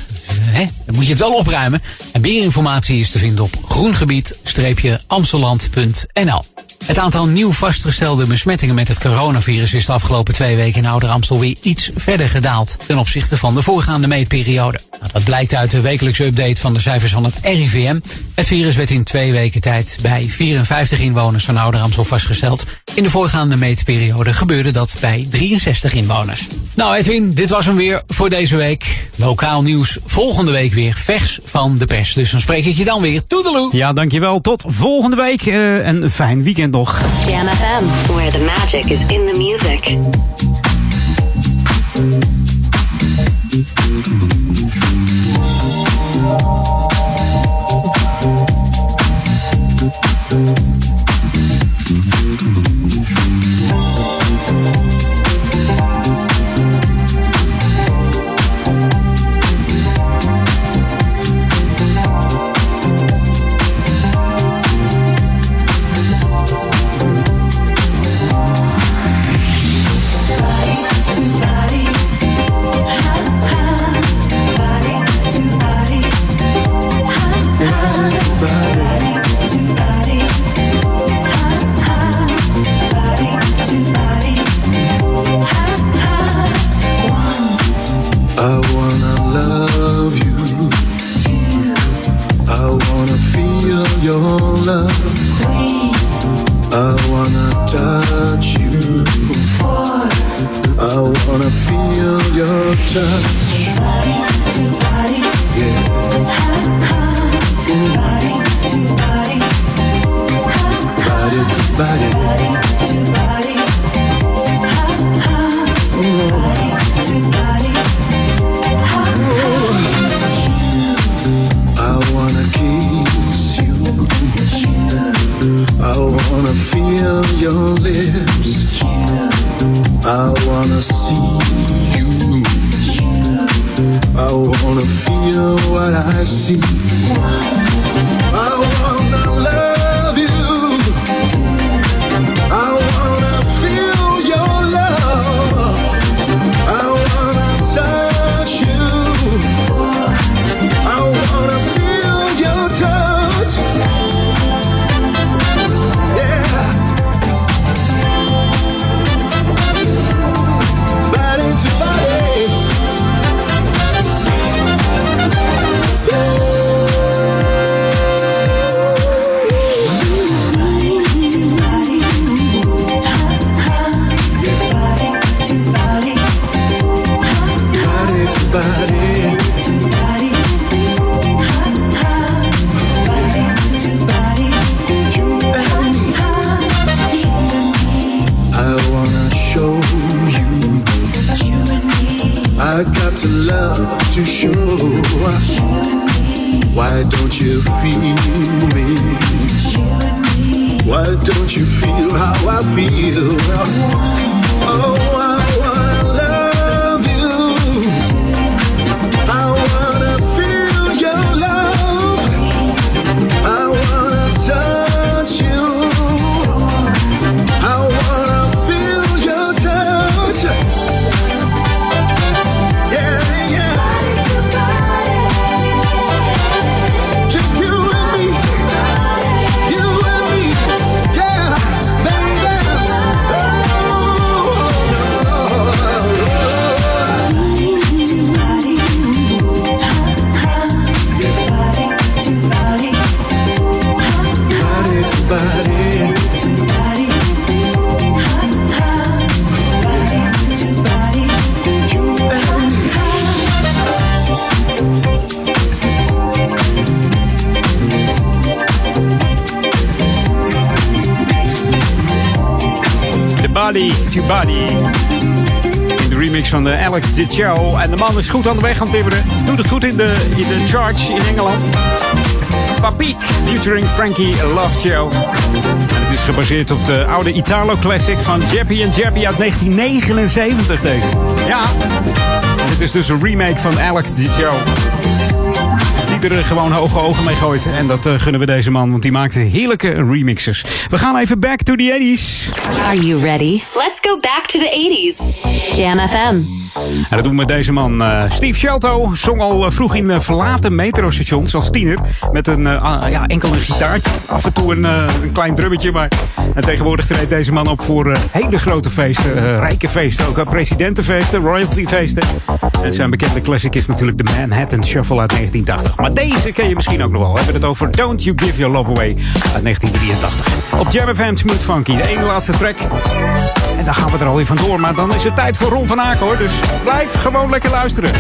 Eh? Dan moet je het wel opruimen. Meer informatie is te vinden op groengebied-amsteland.nl. Het aantal nieuw vastgestelde besmettingen met het coronavirus is de afgelopen twee weken in Ouder Amstel weer iets verder gedaald ten opzichte van de voorgaande meetperiode. Nou, dat blijkt uit de wekelijkse update van de cijfers van het RIVM. Het virus werd in twee weken tijd bij 54 inwoners van Ouder Amstel vastgesteld. In de voorgaande meetperiode gebeurde dat bij 63 inwoners. Nou Edwin, dit was hem weer voor deze week. Lokaal nieuws volgende week weer vers van de pers. Dus dan spreek ik je dan weer. Toedeloe! Ja, dankjewel. Tot volgende week. eh, en een fijn weekend nog. Jam FM, where the magic is in the music. Body to body. De remix van de Alex Show. En de man is goed aan de weg gaan timmeren. Doet het goed in de, in de charge in Engeland. Papiek featuring Frankie Love Show. En het is gebaseerd op de oude Italo classic van Jappy en Jappy uit 1979 deze. Ja, dit is dus een remake van Alex Show. Er gewoon hoge ogen mee gooit. En dat eh, gunnen we deze man, want die maakte heerlijke remixes. We gaan even back to the 80s. Are you ready? Let's go back to the 80s. Jam FM. En dat doen we met deze man. eh, Steve Shelto zong al eh, vroeg in eh, verlaten metrostations als tiener. Met een ah, ja, enkel een gitaartje. Af en toe een, klein drummetje. Maar en tegenwoordig treedt deze man op voor hele grote feesten. rijke feesten. Ook presidentenfeesten, royaltyfeesten. En zijn bekende classic is natuurlijk de Manhattan Shuffle uit 1980. Maar deze ken je misschien ook nog wel. We hebben het over Don't You Give Your Love Away uit 1983. Op Jam FM Smooth Funky. De ene laatste track. En dan gaan we er alweer vandoor. Maar dan is het tijd voor Ron van Aken hoor. Dus blijf gewoon lekker luisteren.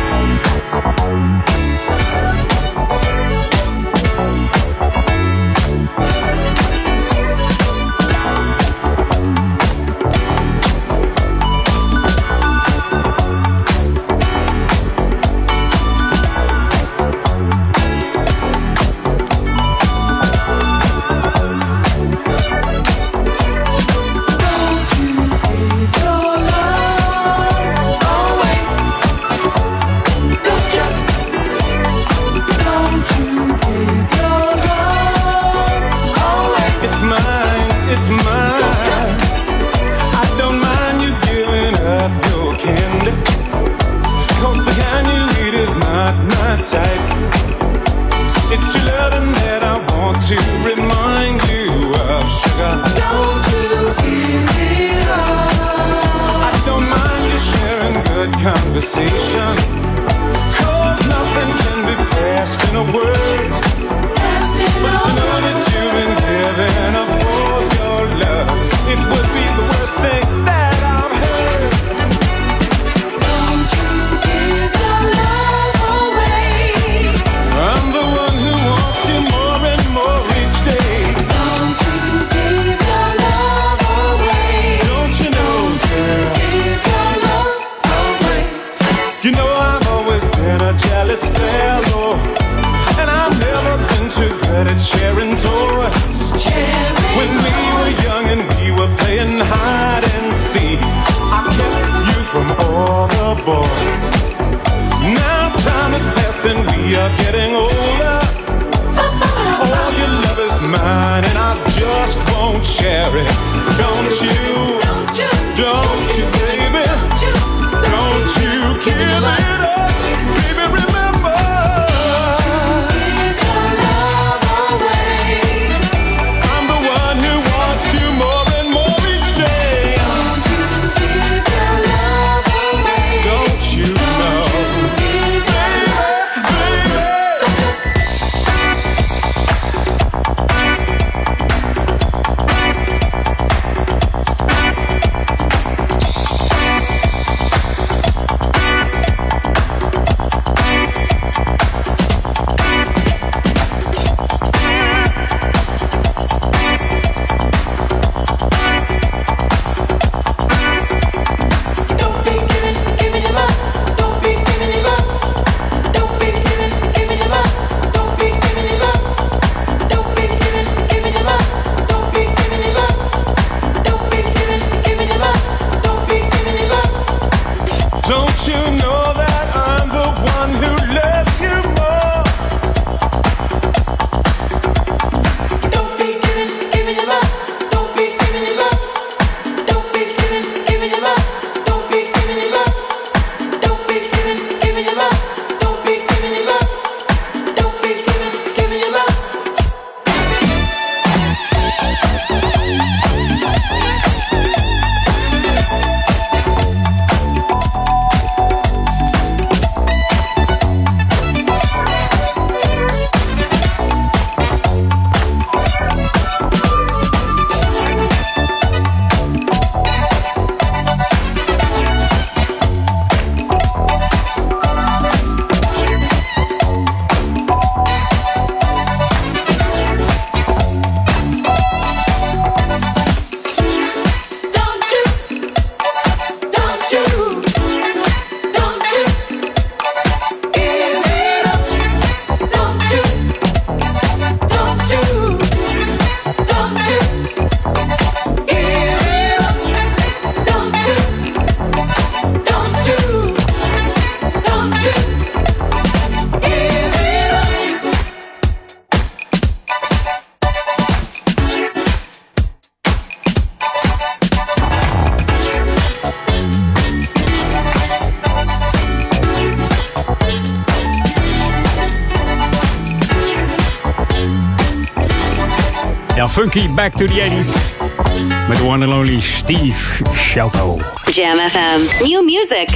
Funky back to the 80s. Met one and only Steve Shelto. Jam FM. New music.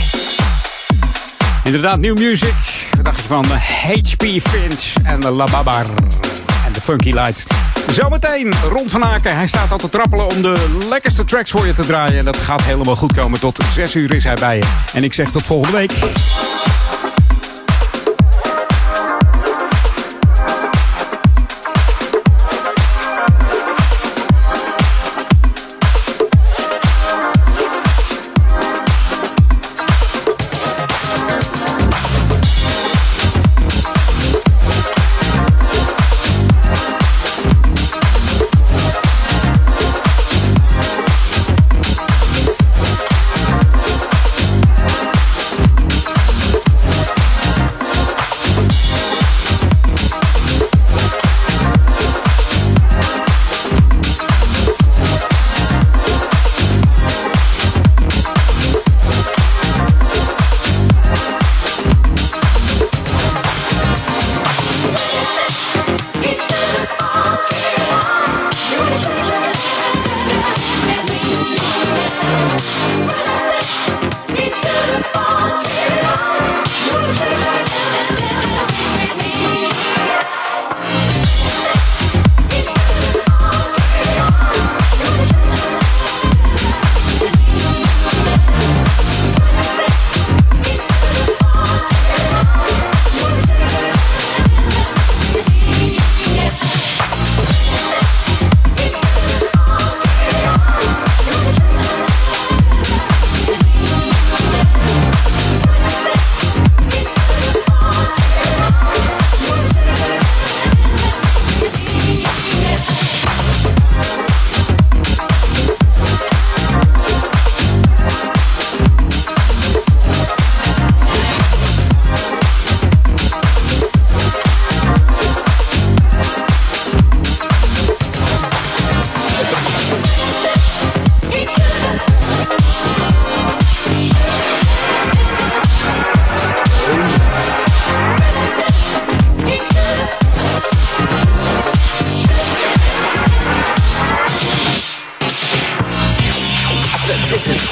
Inderdaad, new music. Wat dacht je van de HP Finch en de La Babar en de Funky Lights? Zometeen Ron van Aken. Hij staat al te trappelen om de lekkerste tracks voor je te draaien. En dat gaat helemaal goed komen. Tot 6 uur is hij bij je. En ik zeg tot volgende week.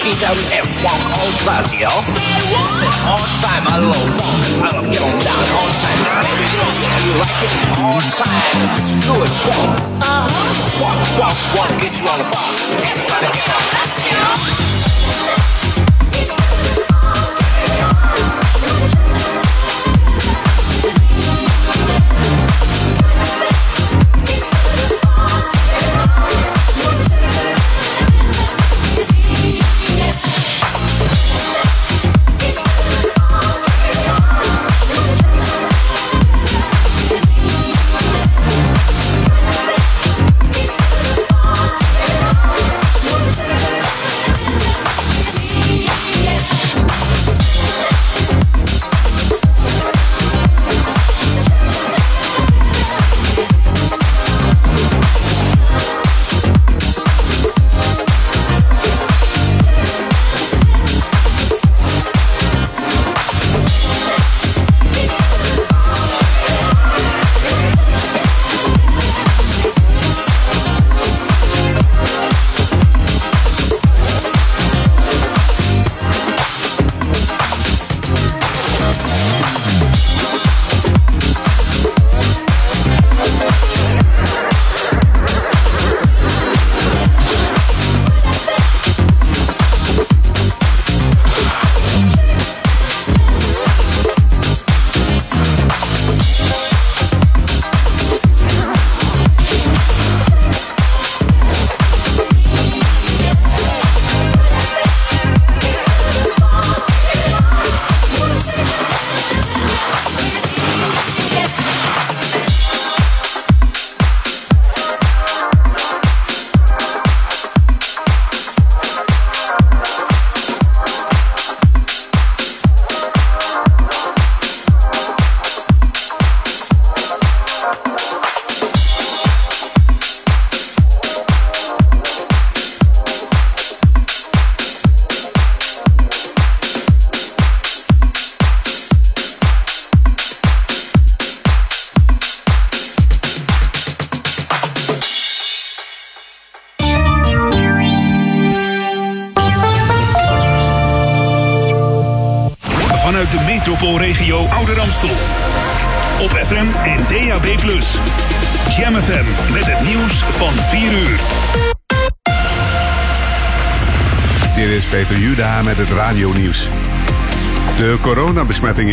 This is EWF1 all stars, y'all. Said, all time, I love funk. I love get on down all time. Baby, so yeah, you like it all time. Let's do it, funk. Uh-huh. Funk, funk, wanna get you on the funk. Everybody get on, let's get on.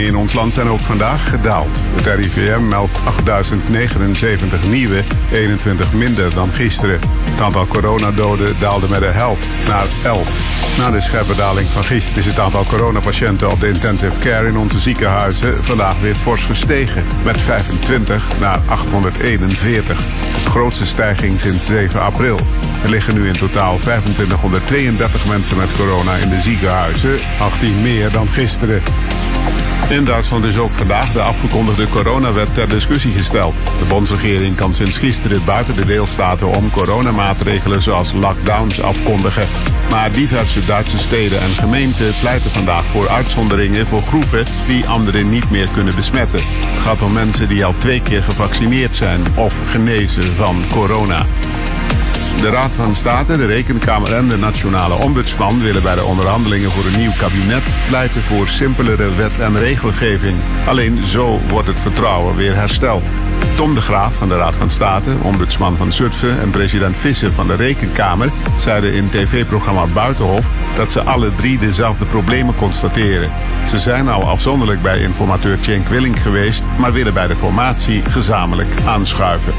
In ons land zijn ook vandaag gedaald. Het RIVM meldt 8079 nieuwe, 21 minder dan gisteren. Het aantal coronadoden daalde met de helft naar 11. Na de scherpe daling van gisteren is het aantal coronapatiënten op de intensive care in onze ziekenhuizen vandaag weer fors gestegen. Met 25 naar 841. Het is de grootste stijging sinds 7 april. Er liggen nu in totaal 2532 mensen met corona in de ziekenhuizen, 18 meer dan gisteren. In Duitsland is ook vandaag de afgekondigde coronawet ter discussie gesteld. De bondsregering kan sinds gisteren buiten de deelstaten om coronamaatregelen zoals lockdowns afkondigen. Maar diverse Duitse steden en gemeenten pleiten vandaag voor uitzonderingen voor groepen die anderen niet meer kunnen besmetten. Het gaat om mensen die al twee keer gevaccineerd zijn of genezen van corona. De Raad van State, de Rekenkamer en de Nationale Ombudsman willen bij de onderhandelingen voor een nieuw kabinet pleiten voor simpelere wet- en regelgeving. Alleen zo wordt het vertrouwen weer hersteld. Tom de Graaf van de Raad van State, ombudsman van Zutphen en president Visser van de Rekenkamer zeiden in tv-programma Buitenhof dat ze alle drie dezelfde problemen constateren. Ze zijn al afzonderlijk bij informateur Cenk Willing geweest, maar willen bij de formatie gezamenlijk aanschuiven.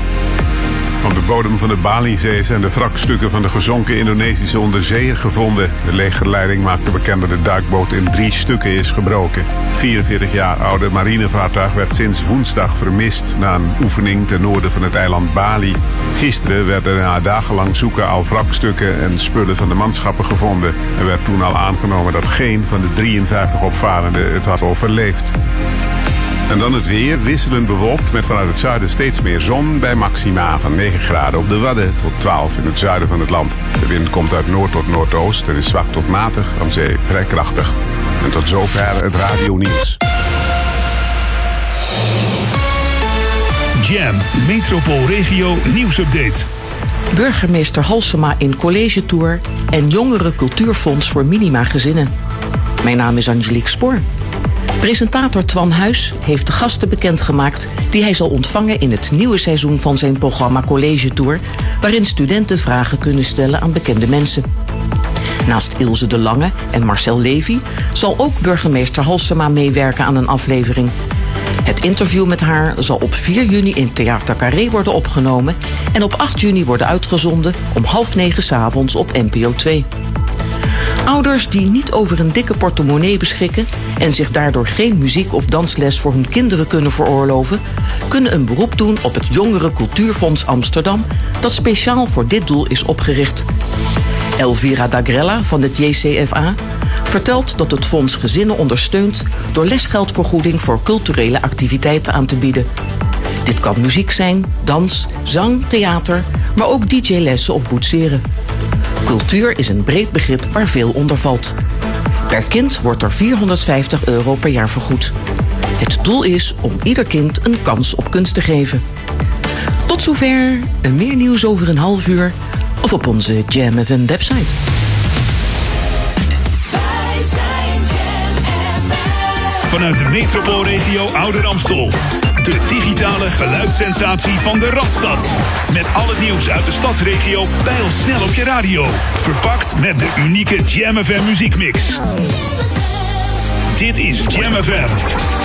Van de bodem van de Balizee zijn de wrakstukken van de gezonken Indonesische onderzeeër gevonden. De legerleiding maakte bekend dat de duikboot in drie stukken is gebroken. 44 jaar oude marinevaartuig werd sinds woensdag vermist na een oefening ten noorden van het eiland Bali. Gisteren werden na dagenlang zoeken al wrakstukken en spullen van de manschappen gevonden. Er werd toen al aangenomen dat geen van de 53 opvarenden het had overleefd. En dan het weer, wisselend bewolkt met vanuit het zuiden steeds meer zon bij maxima van 9 graden op de Wadden tot 12 in het zuiden van het land. De wind komt uit noord tot noordoost en is zwak tot matig, aan zee vrij krachtig. En tot zover het radio nieuws. Jam metropoolregio nieuwsupdate. Burgemeester Halsema in college tour en Jongeren Cultuurfonds voor Minima-gezinnen. Mijn naam is Angelique Spoor. Presentator Twan Huis heeft de gasten bekendgemaakt die hij zal ontvangen in het nieuwe seizoen van zijn programma College Tour, waarin studenten vragen kunnen stellen aan bekende mensen. Naast Ilse de Lange en Marcel Levy zal ook burgemeester Halsema meewerken aan een aflevering. Het interview met haar zal op 4 juni in Theater Carré worden opgenomen en op 8 juni worden uitgezonden om half negen 's avonds op NPO 2. Ouders die niet over een dikke portemonnee beschikken en zich daardoor geen muziek of dansles voor hun kinderen kunnen veroorloven, kunnen een beroep doen op het Jongeren Cultuurfonds Amsterdam, dat speciaal voor dit doel is opgericht. Elvira Dagrella van het JCFA vertelt dat het fonds gezinnen ondersteunt door lesgeldvergoeding voor culturele activiteiten aan te bieden. Dit kan muziek zijn, dans, zang, theater, maar ook DJ-lessen of boetseren. Cultuur is een breed begrip waar veel onder valt. Per kind wordt er 450 euro per jaar vergoed. Het doel is om ieder kind een kans op kunst te geven. Tot zover. En meer nieuws over een half uur of op onze Jam FM website. Vanuit de metropoolregio Ouder Amstel. De digitale geluidssensatie van de Radstad. Met al het nieuws uit de stadsregio snel op je radio. Verpakt met de unieke Jam FM muziekmix. Dit is Jam FM.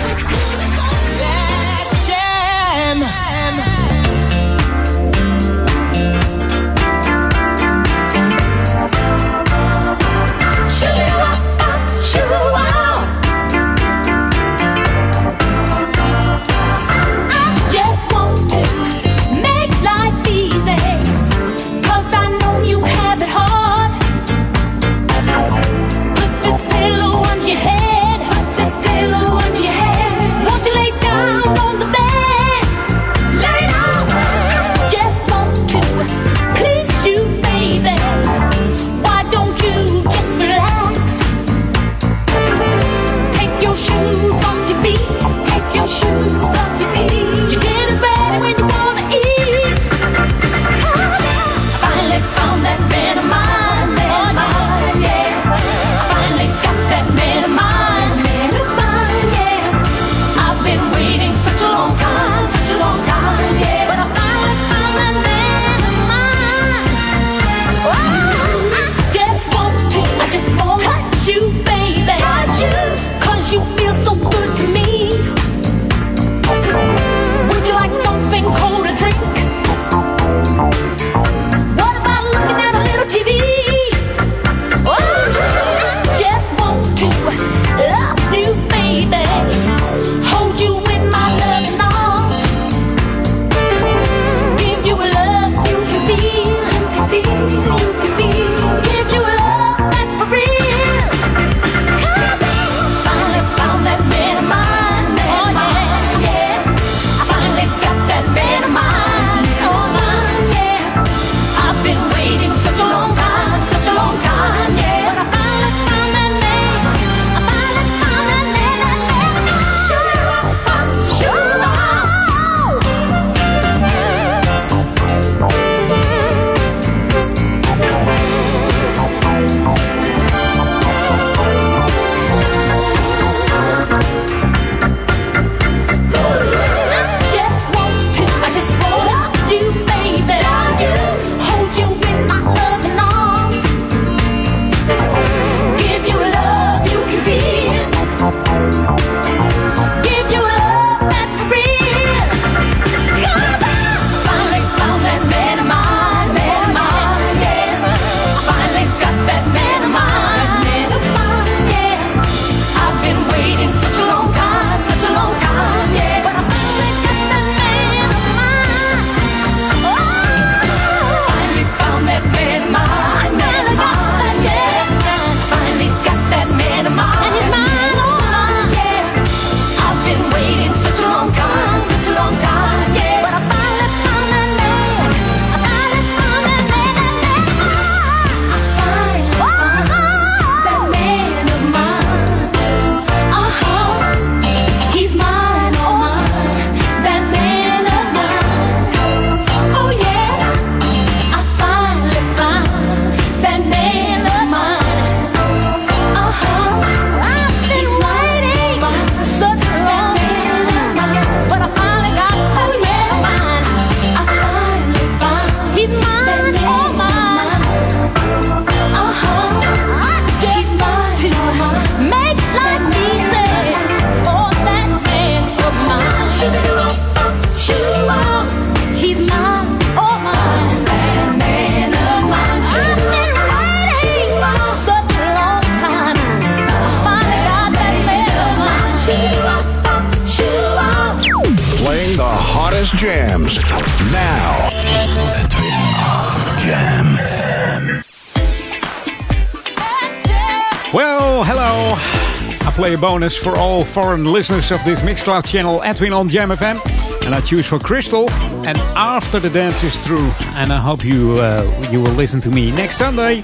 for all foreign listeners of this Mixcloud channel, Edwin on Jam FM. And I choose for Crystal. And after the dance is through, and I hope you uh, you will listen to me next Sunday.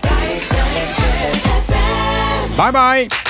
Bye bye.